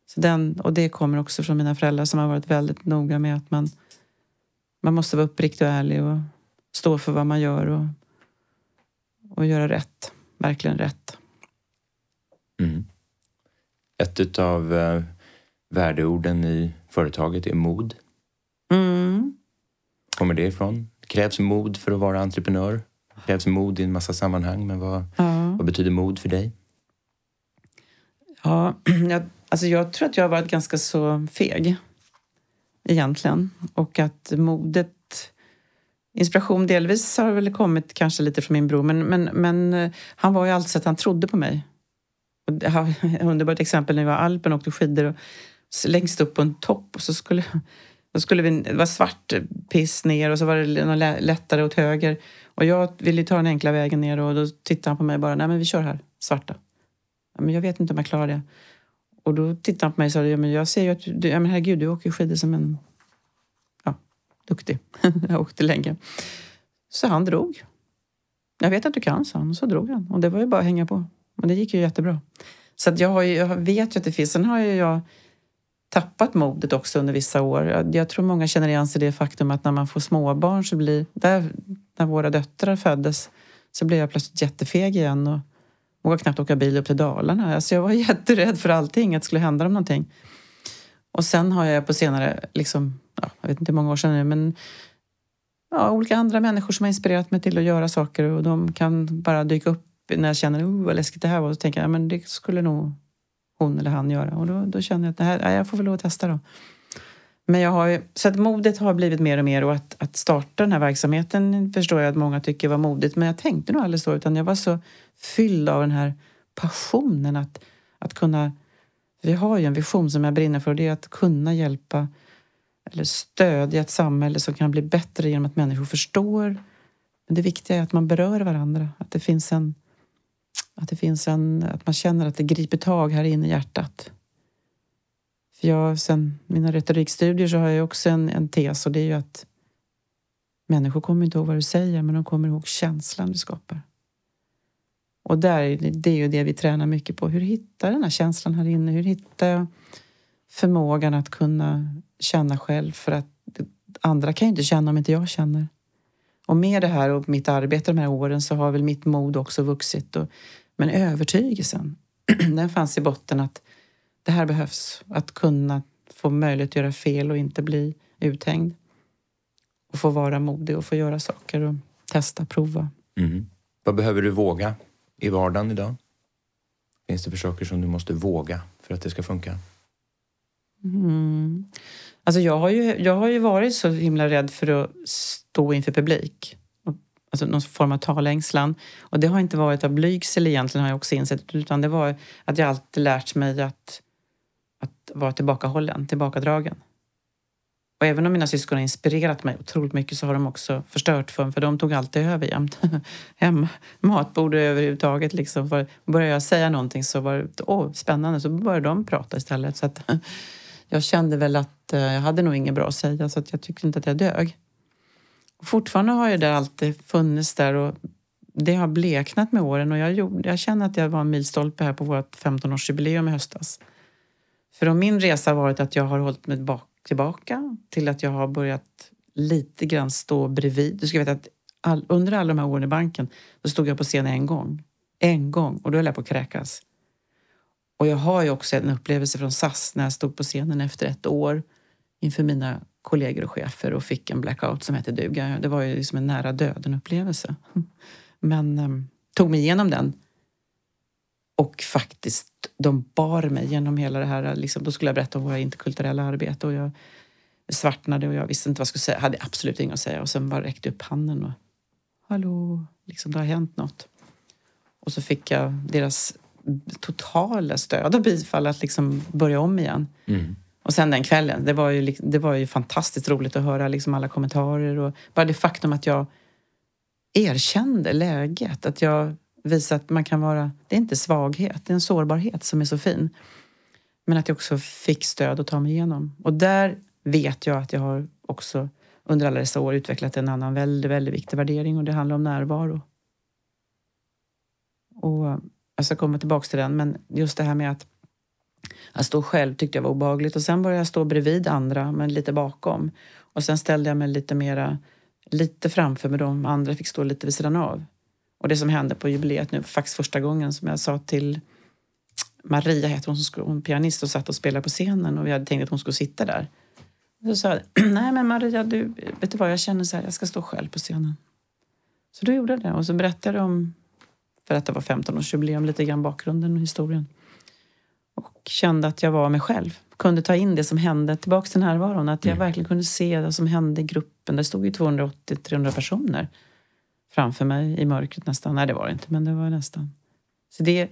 Så den, och det kommer också från mina föräldrar som har varit väldigt noga med att man, man måste vara uppriktig och ärlig och stå för vad man gör och, och göra rätt. Verkligen rätt. Mm. Ett av eh, värdeorden i företaget är mod. Mm. Kommer det ifrån? Krävs mod för att vara entreprenör? krävs mod i en massa sammanhang, men vad, ja. vad betyder mod för dig? Ja, jag, alltså jag tror att jag har varit ganska så feg egentligen. Och att modet... Inspiration delvis har väl kommit kanske lite från min bror men, men, men eh, han var ju alltid så att han trodde på mig. Och det har ett underbart exempel när vi var i Alpen och åkte skidor och längst upp på en topp och så skulle, då skulle vi, det var svart piss ner och så var det något lättare åt höger. Och jag ville ju ta den enkla vägen ner och då tittade han på mig bara, nej men vi kör här, svarta. Ja, men jag vet inte om jag klarar det. Och då tittade han på mig och sa, ja, men jag ser ju att du, ja, men herregud, du åker skidor som en duktig. jag åkte länge. Så han drog. Jag vet att du kan, sa han. Och så drog han. Och det var ju bara att hänga på. Men det gick ju jättebra. Så att jag, har ju, jag vet ju att det finns. Sen har ju jag tappat modet också under vissa år. Jag tror många känner igen sig i det faktum att när man får småbarn så blir... Där, när våra döttrar föddes så blev jag plötsligt jättefeg igen och vågade knappt åka bil upp till Dalarna. Alltså jag var jätterädd för allting, att det skulle hända dem någonting. Och sen har jag på senare, liksom, ja, jag vet inte hur många år sedan nu, men ja, olika andra människor som har inspirerat mig till att göra saker och de kan bara dyka upp när jag känner oh, vad läskigt det här var. Och så tänker jag, ja, men det skulle nog hon eller han göra? Och då, då känner jag att det här, ja, jag får väl lov att testa då. Men jag har ju, så att modet har blivit mer och mer och att, att starta den här verksamheten förstår jag att många tycker var modigt. Men jag tänkte nog aldrig så utan jag var så fylld av den här passionen att, att kunna... Vi har ju en vision som jag brinner för och det är att kunna hjälpa eller stödja ett samhälle som kan bli bättre genom att människor förstår. Men det viktiga är att man berör varandra, att det finns en... Att, det finns en, att man känner att det griper tag här inne i hjärtat. För jag, sen mina retorikstudier så har jag också en, en tes och det är ju att människor kommer inte ihåg vad du säger men de kommer ihåg känslan du skapar. Och där, det är ju det vi tränar mycket på. Hur hittar jag den här känslan här inne? Hur hittar jag förmågan att kunna känna själv? För att andra kan ju inte känna om inte jag känner. Och med det här och mitt arbete de här åren så har väl mitt mod också vuxit. Och, men övertygelsen, den fanns i botten att det här behövs. Att kunna få möjlighet att göra fel och inte bli uthängd. Och få vara modig och få göra saker och testa, prova. Mm. Vad behöver du våga i vardagen idag? Finns det för saker som du måste våga för att det ska funka? Mm. Alltså jag, har ju, jag har ju varit så himla rädd för att stå inför publik. Alltså någon form av talängslan. Och det har inte varit av blygsel egentligen har jag också insett. Utan det var att jag alltid lärt mig att, att vara tillbakahållen, tillbakadragen. Och även om mina syskon har inspirerat mig otroligt mycket så har de också förstört för mig, för de tog alltid över jämt. Hem, matbordet överhuvudtaget. Liksom. För började jag säga någonting så var det åh, spännande, så började de prata istället. Så att, jag kände väl att eh, jag hade nog inget bra att säga, så att jag tyckte inte att jag dög. Och fortfarande har ju det alltid funnits där och det har bleknat med åren och jag, gjorde, jag känner att jag var en milstolpe här på vårt 15-årsjubileum i höstas. För om min resa har varit att jag har hållit mig bak tillbaka till att jag har börjat lite grann stå bredvid. Du ska veta att all, under alla de här åren i banken så stod jag på scen en gång. En gång och då höll jag på att kräkas. Och jag har ju också en upplevelse från SAS när jag stod på scenen efter ett år inför mina kollegor och chefer och fick en blackout som hette duga. Det var ju liksom en nära döden upplevelse. Men um, tog mig igenom den och faktiskt, de bar mig genom hela det här. Liksom, då skulle jag berätta om våra interkulturella arbete och jag svartnade och jag visste inte vad jag skulle säga. Hade absolut inget att säga och sen bara räckte upp handen och Hallå, liksom det har hänt något. Och så fick jag deras totala stöd och bifall att liksom börja om igen. Mm. Och sen den kvällen, det var ju, det var ju fantastiskt roligt att höra liksom alla kommentarer och bara det faktum att jag erkände läget. Att jag visa att man kan vara... Det är inte svaghet, det är en sårbarhet som är så fin. Men att jag också fick stöd att ta mig igenom. Och där vet jag att jag har också under alla dessa år utvecklat en annan väldigt, väldigt viktig värdering och det handlar om närvaro. Och jag ska komma tillbaka till den, men just det här med att, att stå själv tyckte jag var obehagligt och sen började jag stå bredvid andra, men lite bakom. Och sen ställde jag mig lite mera, lite framför med de andra fick stå lite vid sidan av. Och det som hände på jubileet nu, faktiskt första gången som jag sa till Maria, heter hon, som skulle, hon pianist och satt och spelade på scenen och vi hade tänkt att hon skulle sitta där. Så sa jag, nej men Maria, du, vet du vad, jag känner så här, jag ska stå själv på scenen. Så då gjorde jag det och så berättade jag om, för att det var 15-årsjubileum, lite grann bakgrunden och historien. Och kände att jag var mig själv. Kunde ta in det som hände, tillbaks till närvaron. Att jag mm. verkligen kunde se det som hände i gruppen. Det stod ju 280-300 personer framför mig i mörkret nästan. Nej, det var det inte, men det var nästan. Så det,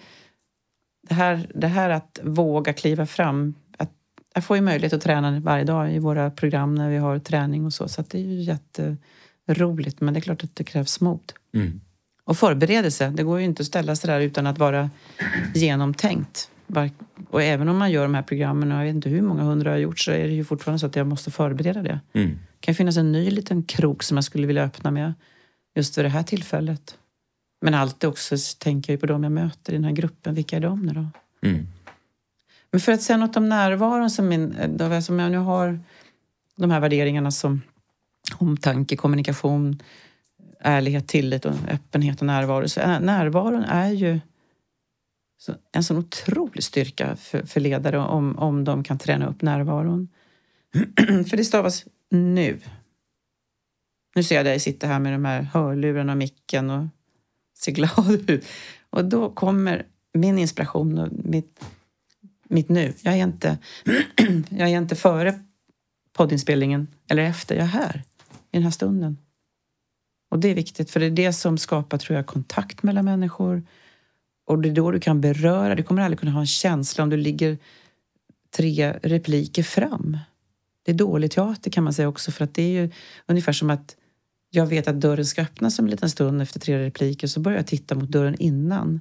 det, här, det här att våga kliva fram. Att, jag får ju möjlighet att träna varje dag i våra program när vi har träning och så. Så det är ju jätteroligt. Men det är klart att det krävs mod. Mm. Och förberedelse. Det går ju inte att ställa sig där utan att vara genomtänkt. Och även om man gör de här programmen, och jag vet inte hur många hundra jag har gjort, så är det ju fortfarande så att jag måste förbereda det. Mm. Det kan finnas en ny liten krok som jag skulle vilja öppna med just vid det här tillfället. Men alltid också tänker jag på dem jag möter i den här gruppen. Vilka är de nu då? Mm. Men för att säga något om närvaron som, min, som jag nu har de här värderingarna som omtanke, kommunikation, ärlighet, tillit och öppenhet och närvaro. Så eh, närvaron är ju en sån otrolig styrka för, för ledare om, om de kan träna upp närvaron. för det stavas nu. Nu ser jag dig sitta här med de här hörlurarna och micken och ser glad ut. Och då kommer min inspiration och mitt, mitt nu. Jag är inte, jag är inte före poddinspelningen eller efter. Jag är här, i den här stunden. Och det är viktigt, för det är det som skapar, tror jag, kontakt mellan människor. Och det är då du kan beröra. Du kommer aldrig kunna ha en känsla om du ligger tre repliker fram. Det är dålig teater kan man säga också, för att det är ju ungefär som att jag vet att dörren ska öppnas om en liten stund efter tre repliker, så börjar jag titta mot dörren innan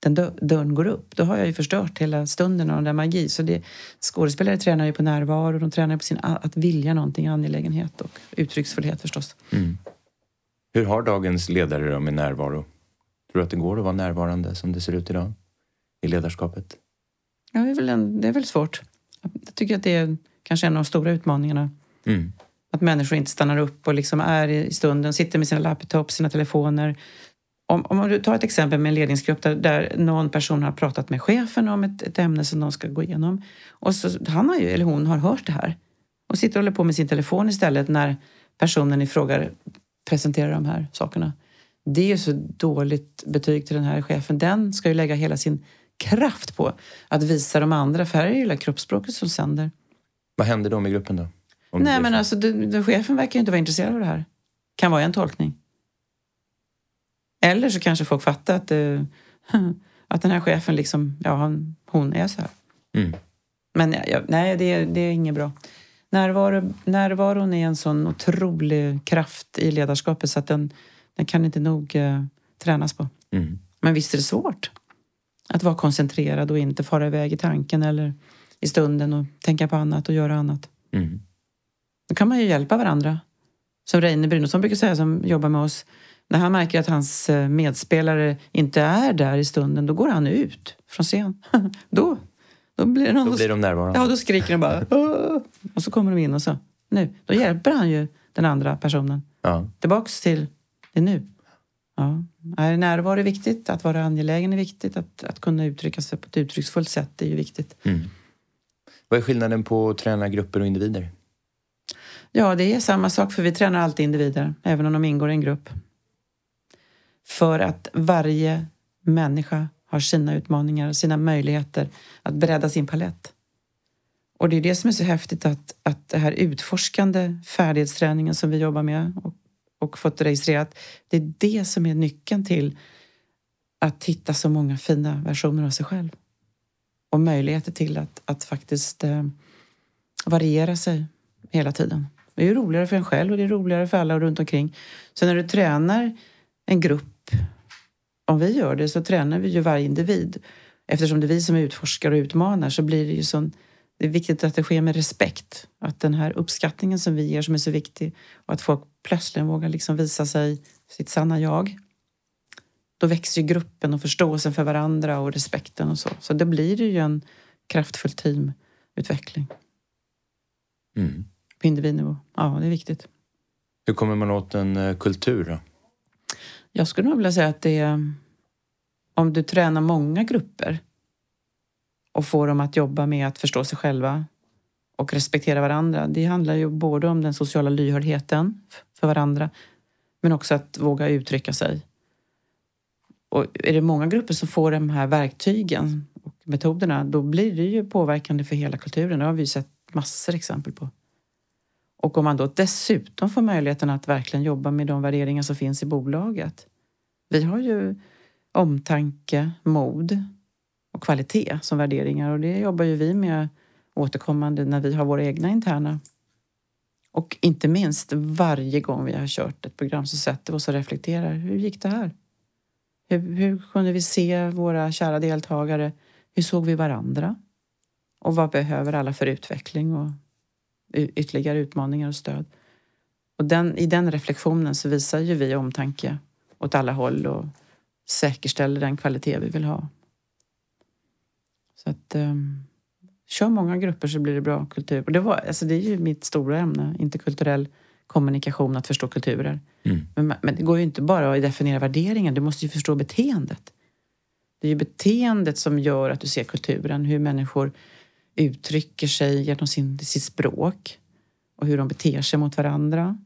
den dörren går upp. Då har jag ju förstört hela stunden av den där magi. Så det, skådespelare tränar ju på närvaro, de tränar på sin, att vilja någonting, angelägenhet och uttrycksfullhet förstås. Mm. Hur har dagens ledare då med närvaro? Tror du att det går att vara närvarande som det ser ut idag i ledarskapet? Ja, det är väl, en, det är väl svårt. Jag tycker att det är kanske en av de stora utmaningarna. Mm. Att människor inte stannar upp och liksom är i stunden, sitter med sina laptops, sina telefoner. Om, om du tar ett exempel med en ledningsgrupp där, där någon person har pratat med chefen om ett, ett ämne som de ska gå igenom. Och så, han har ju, eller hon har hört det här och sitter och håller på med sin telefon istället när personen i fråga presenterar de här sakerna. Det är ju så dåligt betyg till den här chefen. Den ska ju lägga hela sin kraft på att visa de andra, för här är det hela kroppsspråket som sänder. Vad händer då med gruppen då? Nej men alltså, det, det, chefen verkar ju inte vara intresserad av det här. Kan vara en tolkning. Eller så kanske folk fattar att, uh, att den här chefen liksom, ja, han, hon är så här. Mm. Men ja, nej, det, det är inget bra. Närvaro, närvaron är en sån otrolig kraft i ledarskapet så att den, den kan inte nog uh, tränas på. Mm. Men visst är det svårt att vara koncentrerad och inte fara iväg i tanken eller i stunden och tänka på annat och göra annat. Mm. Då kan man ju hjälpa varandra. Som Reine Brynolfsson brukar säga som jobbar med oss. När han märker att hans eh, medspelare inte är där i stunden, då går han ut från scen. då, då blir, någon, då blir de närvarande. Ja, då skriker de bara Åh! Och så kommer de in och så. Nu. Då hjälper han ju den andra personen. Ja. Tillbaks till det nu. Ja. Närvaro är viktigt, att vara angelägen är viktigt, att, att kunna uttrycka sig på ett uttrycksfullt sätt är ju viktigt. Mm. Vad är skillnaden på att träna grupper och individer? Ja, det är samma sak för vi tränar alltid individer, även om de ingår i en grupp. För att varje människa har sina utmaningar, och sina möjligheter att bredda sin palett. Och det är det som är så häftigt att, att det här utforskande färdighetsträningen som vi jobbar med och, och fått registrerat, det är det som är nyckeln till att hitta så många fina versioner av sig själv. Och möjligheter till att, att faktiskt eh, variera sig hela tiden. Det är ju roligare för en själv och det är roligare för alla runt omkring. Så när du tränar en grupp, om vi gör det, så tränar vi ju varje individ. Eftersom det är vi som utforskar och utmanar så blir det ju sån det är viktigt att det sker med respekt. Att den här uppskattningen som vi ger som är så viktig och att folk plötsligt vågar liksom visa sig sitt sanna jag. Då växer ju gruppen och förståelsen för varandra och respekten och så. Så det blir ju en kraftfull teamutveckling. Mm på individnivå. Ja, det är viktigt. Hur kommer man åt en eh, kultur då? Jag skulle nog vilja säga att det är om du tränar många grupper och får dem att jobba med att förstå sig själva och respektera varandra. Det handlar ju både om den sociala lyhördheten för varandra men också att våga uttrycka sig. Och är det många grupper som får de här verktygen och metoderna då blir det ju påverkande för hela kulturen. Det har vi sett massor exempel på. Och om man då dessutom får möjligheten att verkligen jobba med de värderingar som finns i bolaget. Vi har ju omtanke, mod och kvalitet som värderingar och det jobbar ju vi med återkommande när vi har våra egna interna. Och inte minst varje gång vi har kört ett program så sätter vi oss och reflekterar. Hur gick det här? Hur, hur kunde vi se våra kära deltagare? Hur såg vi varandra? Och vad behöver alla för utveckling och ytterligare utmaningar och stöd. Och den, i den reflektionen så visar ju vi omtanke åt alla håll och säkerställer den kvalitet vi vill ha. Så att um, kör många grupper så blir det bra kultur. Och det, var, alltså det är ju mitt stora ämne, interkulturell kommunikation, att förstå kulturer. Mm. Men, men, det går ju inte bara att definiera värderingar, du måste ju förstå beteendet. Det är ju beteendet som gör att du ser kulturen, hur människor uttrycker sig genom sin, sitt språk och hur de beter sig mot varandra.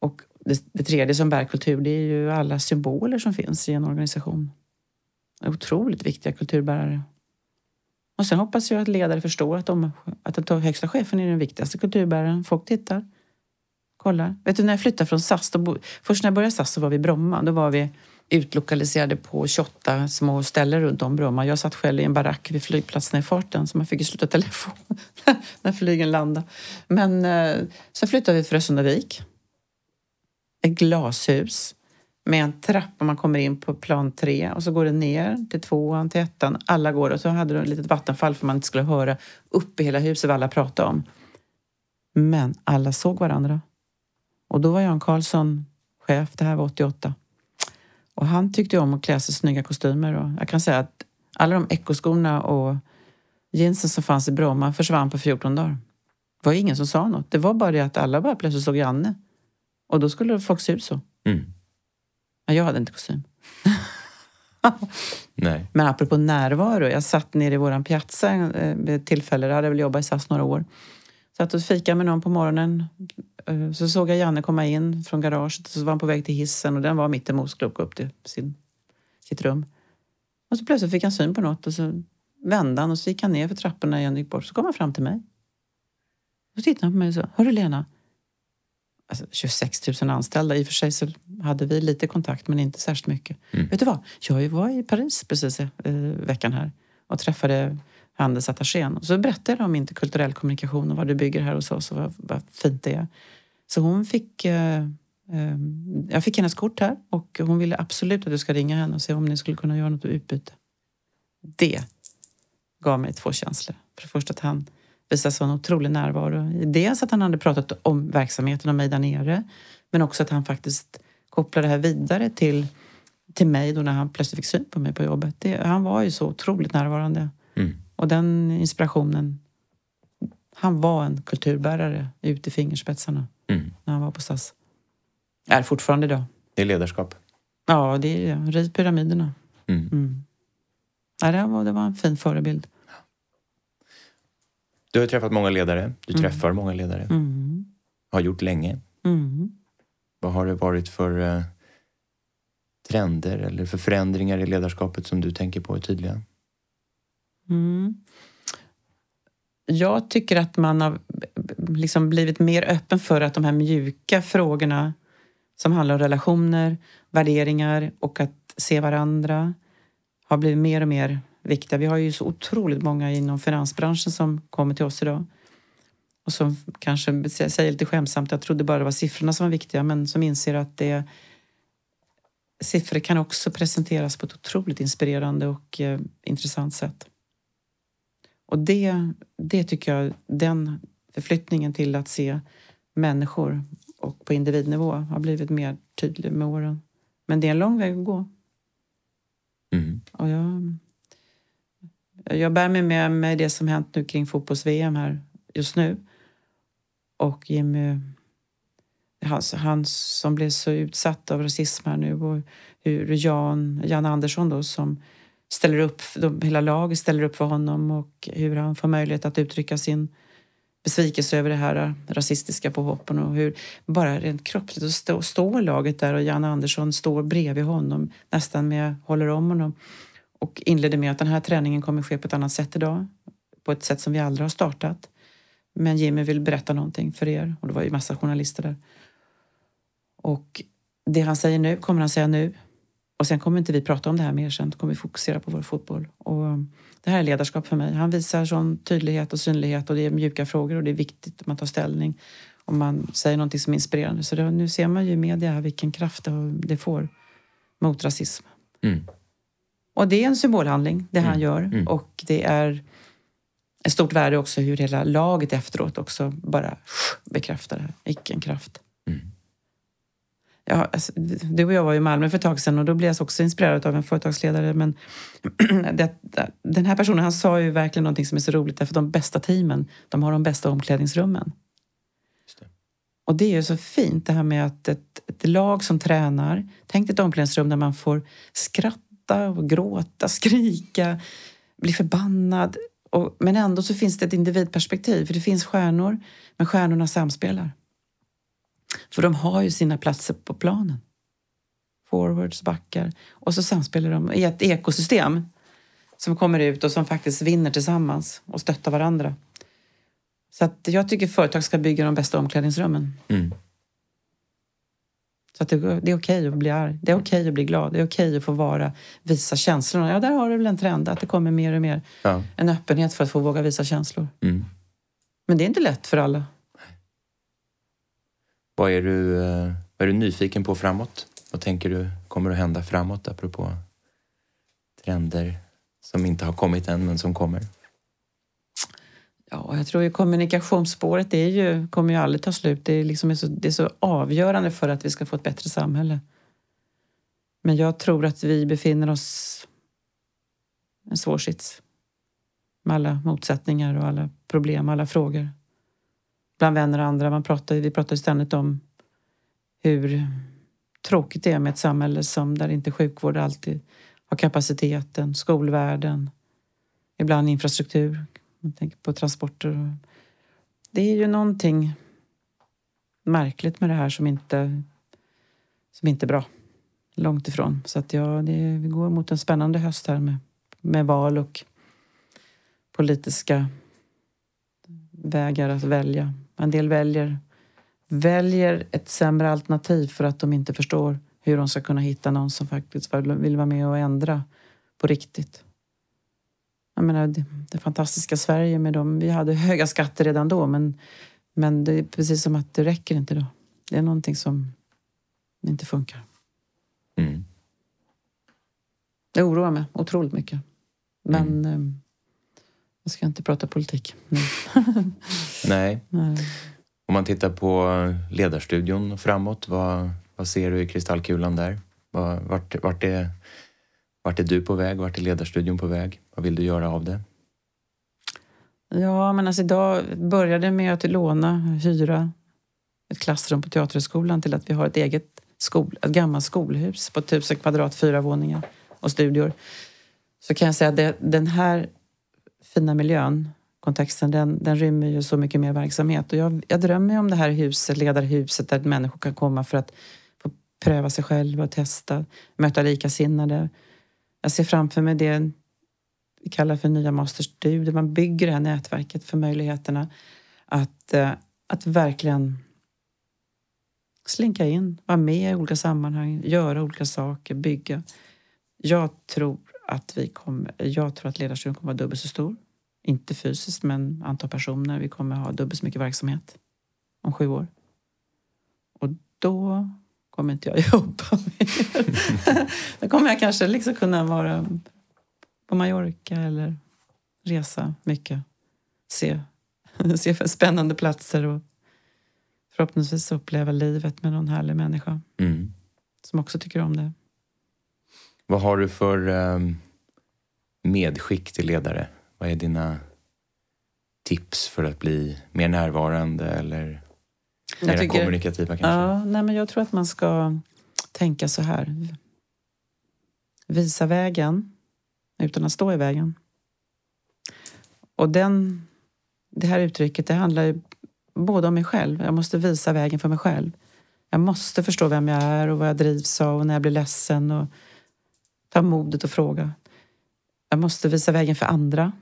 Och det, det tredje som bär kultur, det är ju alla symboler som finns i en organisation. Otroligt viktiga kulturbärare. Och sen hoppas jag att ledare förstår att, de, att den högsta chefen är den viktigaste kulturbäraren. Folk tittar, kollar. Vet du, när jag flyttade från SAS, då, först när jag började SAS så var vi i Bromma. Då var vi utlokaliserade på 28 små ställen runt om Bromma. Jag satt själv i en barack vid flygplatsen i farten så man fick ju sluta telefon när flygen landade. Men eh, sen flyttade vi till Frösundavik. Ett glashus med en trappa man kommer in på plan tre och så går det ner till tvåan, till ettan. Alla går och så hade de ett litet vattenfall för man inte skulle höra upp i hela huset vad alla pratade om. Men alla såg varandra. Och då var Jan Karlsson chef, det här var 88. Och han tyckte om att klä sig i snygga kostymer. Och jag kan säga att alla de ekoskorna och jeansen som fanns i Bromma försvann på 14 dagar. Det var ingen som sa något. Det var bara det att alla bara plötsligt såg Janne. Och då skulle folk se ut så. Mm. Men jag hade inte kostym. Nej. Men apropå närvaro. Jag satt nere i våran piazza eh, vid ett tillfälle. Jag hade väl jobbat i SAS några år. Satt och fikade med någon på morgonen. Eh, Så såg jag Janne komma in från garaget och så var han på väg till hissen och den var mitt emot åka upp till sin, sitt rum. Och så plötsligt fick han syn på något och så vände han och så gick han ner för trapporna igen och gick bort. Så kom han fram till mig. Så tittade han på mig och sa, Hörru Lena. Alltså 26 000 anställda. I och för sig så hade vi lite kontakt men inte särskilt mycket. Mm. Vet du vad? Jag var i Paris precis eh, veckan här och träffade handelsattachén. Och så berättade jag om interkulturell kommunikation och vad du bygger här hos oss och vad, vad fint det är. Så hon fick... Eh, eh, jag fick hennes kort här och hon ville absolut att du ska ringa henne och se om ni skulle kunna göra något utbyte. Det gav mig två känslor. För det första att han visade sån otrolig närvaro. Dels att han hade pratat om verksamheten och mig där nere. Men också att han faktiskt kopplade det här vidare till, till mig då när han plötsligt fick syn på mig på jobbet. Det, han var ju så otroligt närvarande. Mm. Och den inspirationen. Han var en kulturbärare ut i fingerspetsarna Mm. när han var på SAS. Är fortfarande idag. Det är ledarskap. Ja, det är det. Riv pyramiderna. Mm. Mm. Ja, det, var, det var en fin förebild. Du har träffat många ledare. Du Mm. träffar många ledare. Mm. Har gjort länge. Mm. Vad har det varit för eh, trender eller för förändringar i ledarskapet som du tänker på är tydliga? Mm. Jag tycker att man har liksom blivit mer öppen för att de här mjuka frågorna som handlar om relationer, värderingar och att se varandra har blivit mer och mer viktiga. Vi har ju så otroligt många inom finansbranschen som kommer till oss idag och som kanske säger lite skämtsamt jag trodde bara det var siffrorna som var viktiga men som inser att det siffror kan också presenteras på ett otroligt inspirerande och eh, intressant sätt. Och det, det tycker jag, den förflyttningen till att se människor och på individnivå har blivit mer tydlig med åren. Men det är en lång väg att gå. Mm. Och jag, jag bär mig med mig det som hänt nu kring fotbolls-VM här just nu. Och Jimmy, han, han som blev så utsatt av rasism här nu och hur Jan, Jan Andersson då som ställer upp, de, hela laget ställer upp för honom och hur han får möjlighet att uttrycka sin besvikelse över det här rasistiska påhoppen och hur bara rent kroppsligt så stå, står laget där och Jan Andersson står bredvid honom nästan med, håller om honom och inleder med att den här träningen kommer ske på ett annat sätt idag. På ett sätt som vi aldrig har startat. Men Jimmy vill berätta någonting för er och det var ju massa journalister där. Och det han säger nu kommer han säga nu. Och sen kommer inte vi prata om det här mer sen, kommer vi fokusera på vår fotboll. Och det här är ledarskap för mig. Han visar sån tydlighet och synlighet och det är mjuka frågor och det är viktigt att man tar ställning. Och man säger någonting som är inspirerande. Så det, nu ser man ju i media här vilken kraft det, får mot rasism. Mm. Och det är en symbolhandling, det han Mm. gör. Mm. Och det är ett stort värde också hur hela laget efteråt också bara bekräftar det här. Vilken kraft. Ja, alltså, du och jag var i Malmö för ett tag sedan och då blev jag också inspirerad av en företagsledare. Men det, den här personen han sa ju verkligen någonting som är så roligt därför de bästa teamen, de har de bästa omklädningsrummen. Det. Och det är ju så fint det här med att ett, ett lag som tränar, tänk ett omklädningsrum där man får skratta och gråta, skrika, bli förbannad. Och, men ändå så finns det ett individperspektiv, för det finns stjärnor, men stjärnorna samspelar. För de har ju sina platser på planen. Forwards, backar. Och så samspelar de i ett ekosystem som kommer ut och som faktiskt vinner tillsammans och stöttar varandra. Så att jag tycker företag ska bygga de bästa omklädningsrummen. Mm. Så att det, det är okej okay att bli arg. Det är okej okay att bli glad. Det är okej okay att få vara, visa känslorna. Ja, där har du väl en trend att det kommer mer och mer. Ja. En öppenhet för att få våga visa känslor. Mm. Men det är inte lätt för alla. Vad är du, eh, vad är du nyfiken på framåt? Vad tänker du kommer att hända framåt apropå trender som inte har kommit än men som kommer? Ja, jag tror ju kommunikationsspåret det är ju, kommer ju aldrig ta slut. Det är, liksom så, det är så avgörande för att vi ska få ett bättre samhälle. Men jag tror att vi befinner oss i en svår sits. Med alla motsättningar och alla problem, alla frågor. Bland vänner och andra. Man pratar, vi pratar ständigt om hur tråkigt det är med ett samhälle som där inte sjukvård alltid har kapaciteten, skolvärlden, ibland infrastruktur man tänker på transporter. Det är ju någonting märkligt med det här som inte, som inte är bra. Långt ifrån. Så att ja, det, vi går mot en spännande höst här med, med val och politiska vägar att välja. En del väljer, väljer ett sämre alternativ för att de inte förstår hur de ska kunna hitta någon som faktiskt vill vara med och ändra på riktigt. Jag menar, det, det fantastiska Sverige med dem. Vi hade höga skatter redan då men, men det är precis som att det räcker inte då. Det är någonting som inte funkar. Mm. Det oroar mig otroligt mycket. Men mm. Jag ska inte prata politik. Nej. Nej. Om man tittar på ledarstudion framåt, vad, vad ser du i kristallkulan där? Vart, vart, är, vart är du på väg? Vart är ledarstudion på väg? Vad vill du göra av det? Ja, men alltså idag började med att låna, hyra ett klassrum på Teaterhögskolan till att vi har ett eget skol, ett gammalt skolhus på tusen kvadrat, fyra våningar och studior. Så kan jag säga att det, den här fina miljön, kontexten, den, den rymmer ju så mycket mer verksamhet. Och jag, jag drömmer om det här huset, ledarhuset, där människor kan komma för att få pröva sig själva och testa, möta likasinnade. Jag ser framför mig det vi kallar för nya masterstudier. Man bygger det här nätverket för möjligheterna att, eh, att verkligen slinka in, vara med i olika sammanhang, göra olika saker, bygga. Jag tror att vi kommer, jag tror att ledarstyrkan kommer att vara dubbelt så stor. Inte fysiskt, men antal personer. Vi kommer ha dubbelt så mycket verksamhet om sju år. Och då kommer inte jag jobba mer. då kommer jag kanske liksom kunna vara på Mallorca eller resa mycket. Se, se spännande platser och förhoppningsvis uppleva livet med någon härlig människa mm. som också tycker om det. Vad har du för um, medskick till ledare? Vad är dina tips för att bli mer närvarande eller mer tycker, kommunikativa kanske? Ja, nej, men jag tror att man ska tänka så här. Visa vägen utan att stå i vägen. Och den, det här uttrycket det handlar ju både om mig själv. Jag måste visa vägen för mig själv. Jag måste förstå vem jag är och vad jag drivs av och när jag blir ledsen och ta modet och fråga. Jag måste visa vägen för andra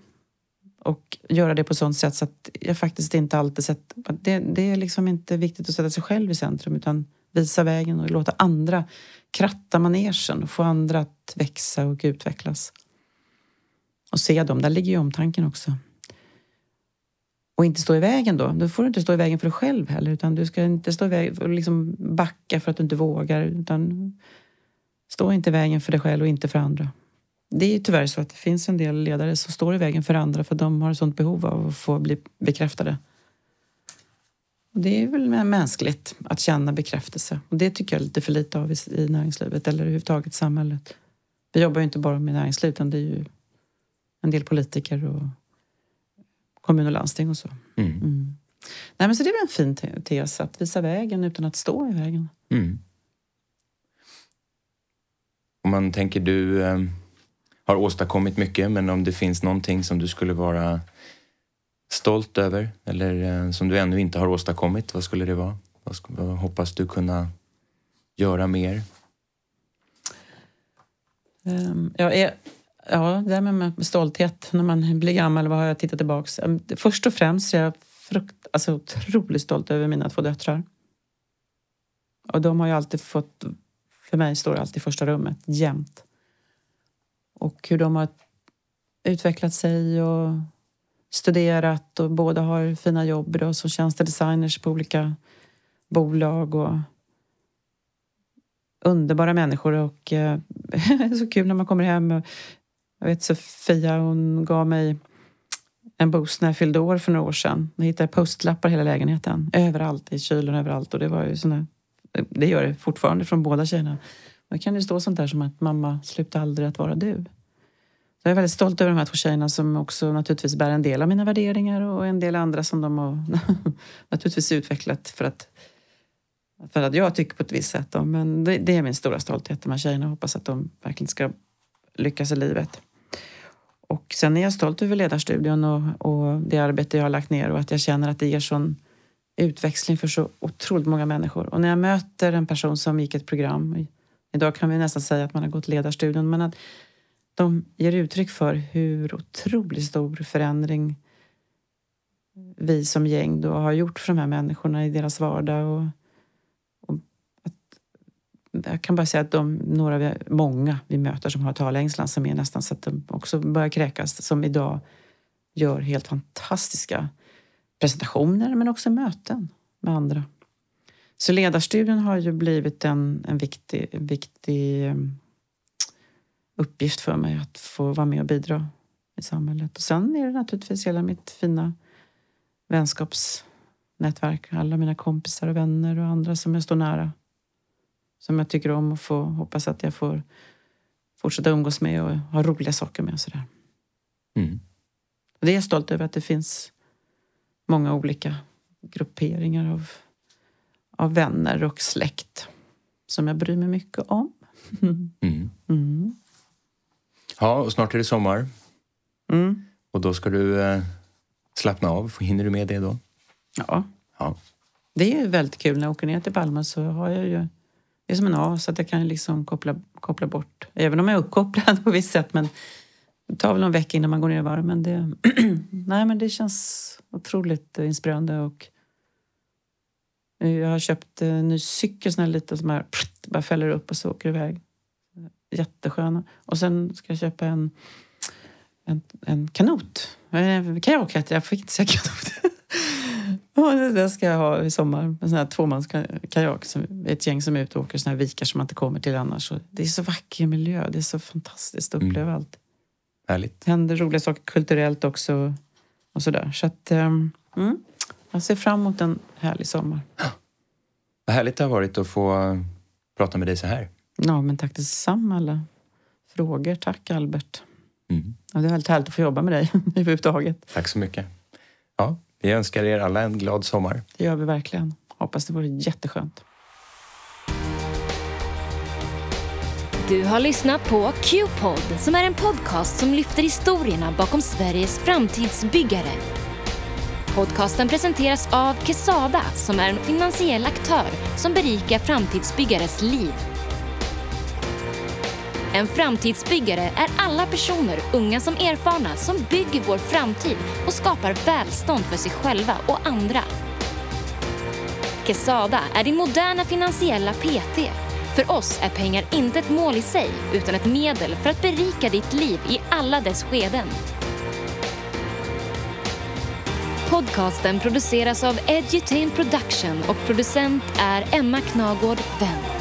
och göra det på sånt sätt så att jag faktiskt inte alltid sett... Det, det är liksom inte viktigt att sätta sig själv i centrum utan visa vägen och låta andra kratta manegen och få andra att växa och utvecklas och se dem. Där ligger ju omtanken också. Och inte stå i vägen då. Då får du inte stå i vägen för dig själv heller. Utan du ska inte stå i vägen och liksom backa för att du inte vågar. Utan stå inte i vägen för dig själv och inte för andra. Det är tyvärr så att det finns en del ledare som står i vägen för andra för de har ett sånt behov av att få bli bekräftade. Och det är väl mänskligt att känna bekräftelse. Och det tycker jag är lite för lite av i näringslivet eller överhuvudtaget samhället. Vi jobbar ju inte bara med näringsliv utan det är ju en del politiker och kommun och landsting och så. Mm. Mm. Nej, men så det är väl en fin tes, att visa vägen utan att stå i vägen. Mm. Om man tänker, du eh, har åstadkommit mycket, men om det finns någonting som du skulle vara stolt över eller eh, som du ännu inte har åstadkommit, vad skulle det vara? Vad, vad hoppas du kunna göra mer? Ehm, um, jag är Ja, det här med, med stolthet när man blir gammal, vad har jag tittat tillbaks? Ehm, först och främst är jag frukt, alltså, otroligt stolt över mina två döttrar. Och de har ju alltid fått, för mig står det alltid i första rummet, jämt. Och hur de har utvecklat sig och studerat och båda har fina jobb då, som tjänstedesigners på olika bolag och underbara människor och eh, så kul när man kommer hem. Jag vet Sofia, hon gav mig en boost när jag fyllde år för några år sedan. Jag hittade postlappar i hela lägenheten. Överallt, i kylen överallt. Och det var ju såna, det gör det fortfarande från båda tjejerna. Då kan det stå sånt där som att mamma, sluta aldrig att vara du. Så jag är väldigt stolt över de här två tjejerna som också naturligtvis bär en del av mina värderingar och en del andra som de har naturligtvis utvecklat för att, för att jag tycker på ett visst sätt. Men det, det är min stora stolthet, de här tjejerna. Jag hoppas att de verkligen ska lyckas i livet. Och sen är jag stolt över Ledarstudion och, och det arbete jag har lagt ner och att jag känner att det ger sån utväxling för så otroligt många människor. Och när jag möter en person som gick ett program, idag kan vi nästan säga att man har gått Ledarstudion, men att de ger uttryck för hur otroligt stor förändring vi som gäng då har gjort för de här människorna i deras vardag. Och, och att, jag kan bara säga att de, några, många vi möter som har talängslan som är nästan så att de också börjar kräkas, som idag gör helt fantastiska presentationer men också möten med andra. Så ledarstudien har ju blivit en, en viktig, viktig uppgift för mig att få vara med och bidra i samhället. Och sen är det naturligtvis hela mitt fina vänskapsnätverk. Alla mina kompisar och vänner och andra som jag står nära. Som jag tycker om och få, hoppas att jag får fortsätta umgås med och ha roliga saker med. Och sådär. Mm. Och det är jag stolt över att det finns många olika grupperingar av, av vänner och släkt som jag bryr mig mycket om. Mm. Mm. Ja, och snart är det sommar. Mm. Och då ska du eh, slappna av. Hinner du med det då? Ja. ja. Det är väldigt kul. När jag åker ner till Palma så har jag ju... Det är som en A, så att jag kan liksom koppla, koppla bort. Även om jag är uppkopplad på visst sätt. Men det tar väl någon vecka innan man går ner i varv. Men det, nej, men det känns otroligt inspirerande. Och jag har köpt en ny cykel, sån här liten som här, bara fäller upp och så åker iväg jättesköna. Och sen ska jag köpa en, en, en kanot. Kajak heter Jag fick inte säga kanot. Den ska jag ha i sommar. En sån här tvåmanskajak. Ett gäng som är ute och åker såna här vikar som man inte kommer till annars. Det är så vacker miljö. Det är så fantastiskt att uppleva mm. allt. Härligt. Det händer roliga saker kulturellt också. Och sådär. Så att, um, mm, jag ser fram emot en härlig sommar. Vad härligt det har varit att få prata med dig så här. Ja, men tack detsamma alla frågor. Tack Albert. Mm. Ja, det är väldigt härligt att få jobba med dig överhuvudtaget. Tack så mycket. Ja, vi önskar er alla en glad sommar. Det gör vi verkligen. Hoppas det vore jätteskönt. Du har lyssnat på Q-Podd, som är en podcast som lyfter historierna bakom Sveriges framtidsbyggare. Podcasten presenteras av Kesada som är en finansiell aktör som berikar framtidsbyggares liv. En framtidsbyggare är alla personer, unga som erfarna, som bygger vår framtid och skapar välstånd för sig själva och andra. Kesada är din moderna finansiella PT. För oss är pengar inte ett mål i sig, utan ett medel för att berika ditt liv i alla dess skeden. Podcasten produceras av Edutain Production och producent är Emma Knagård Wendt.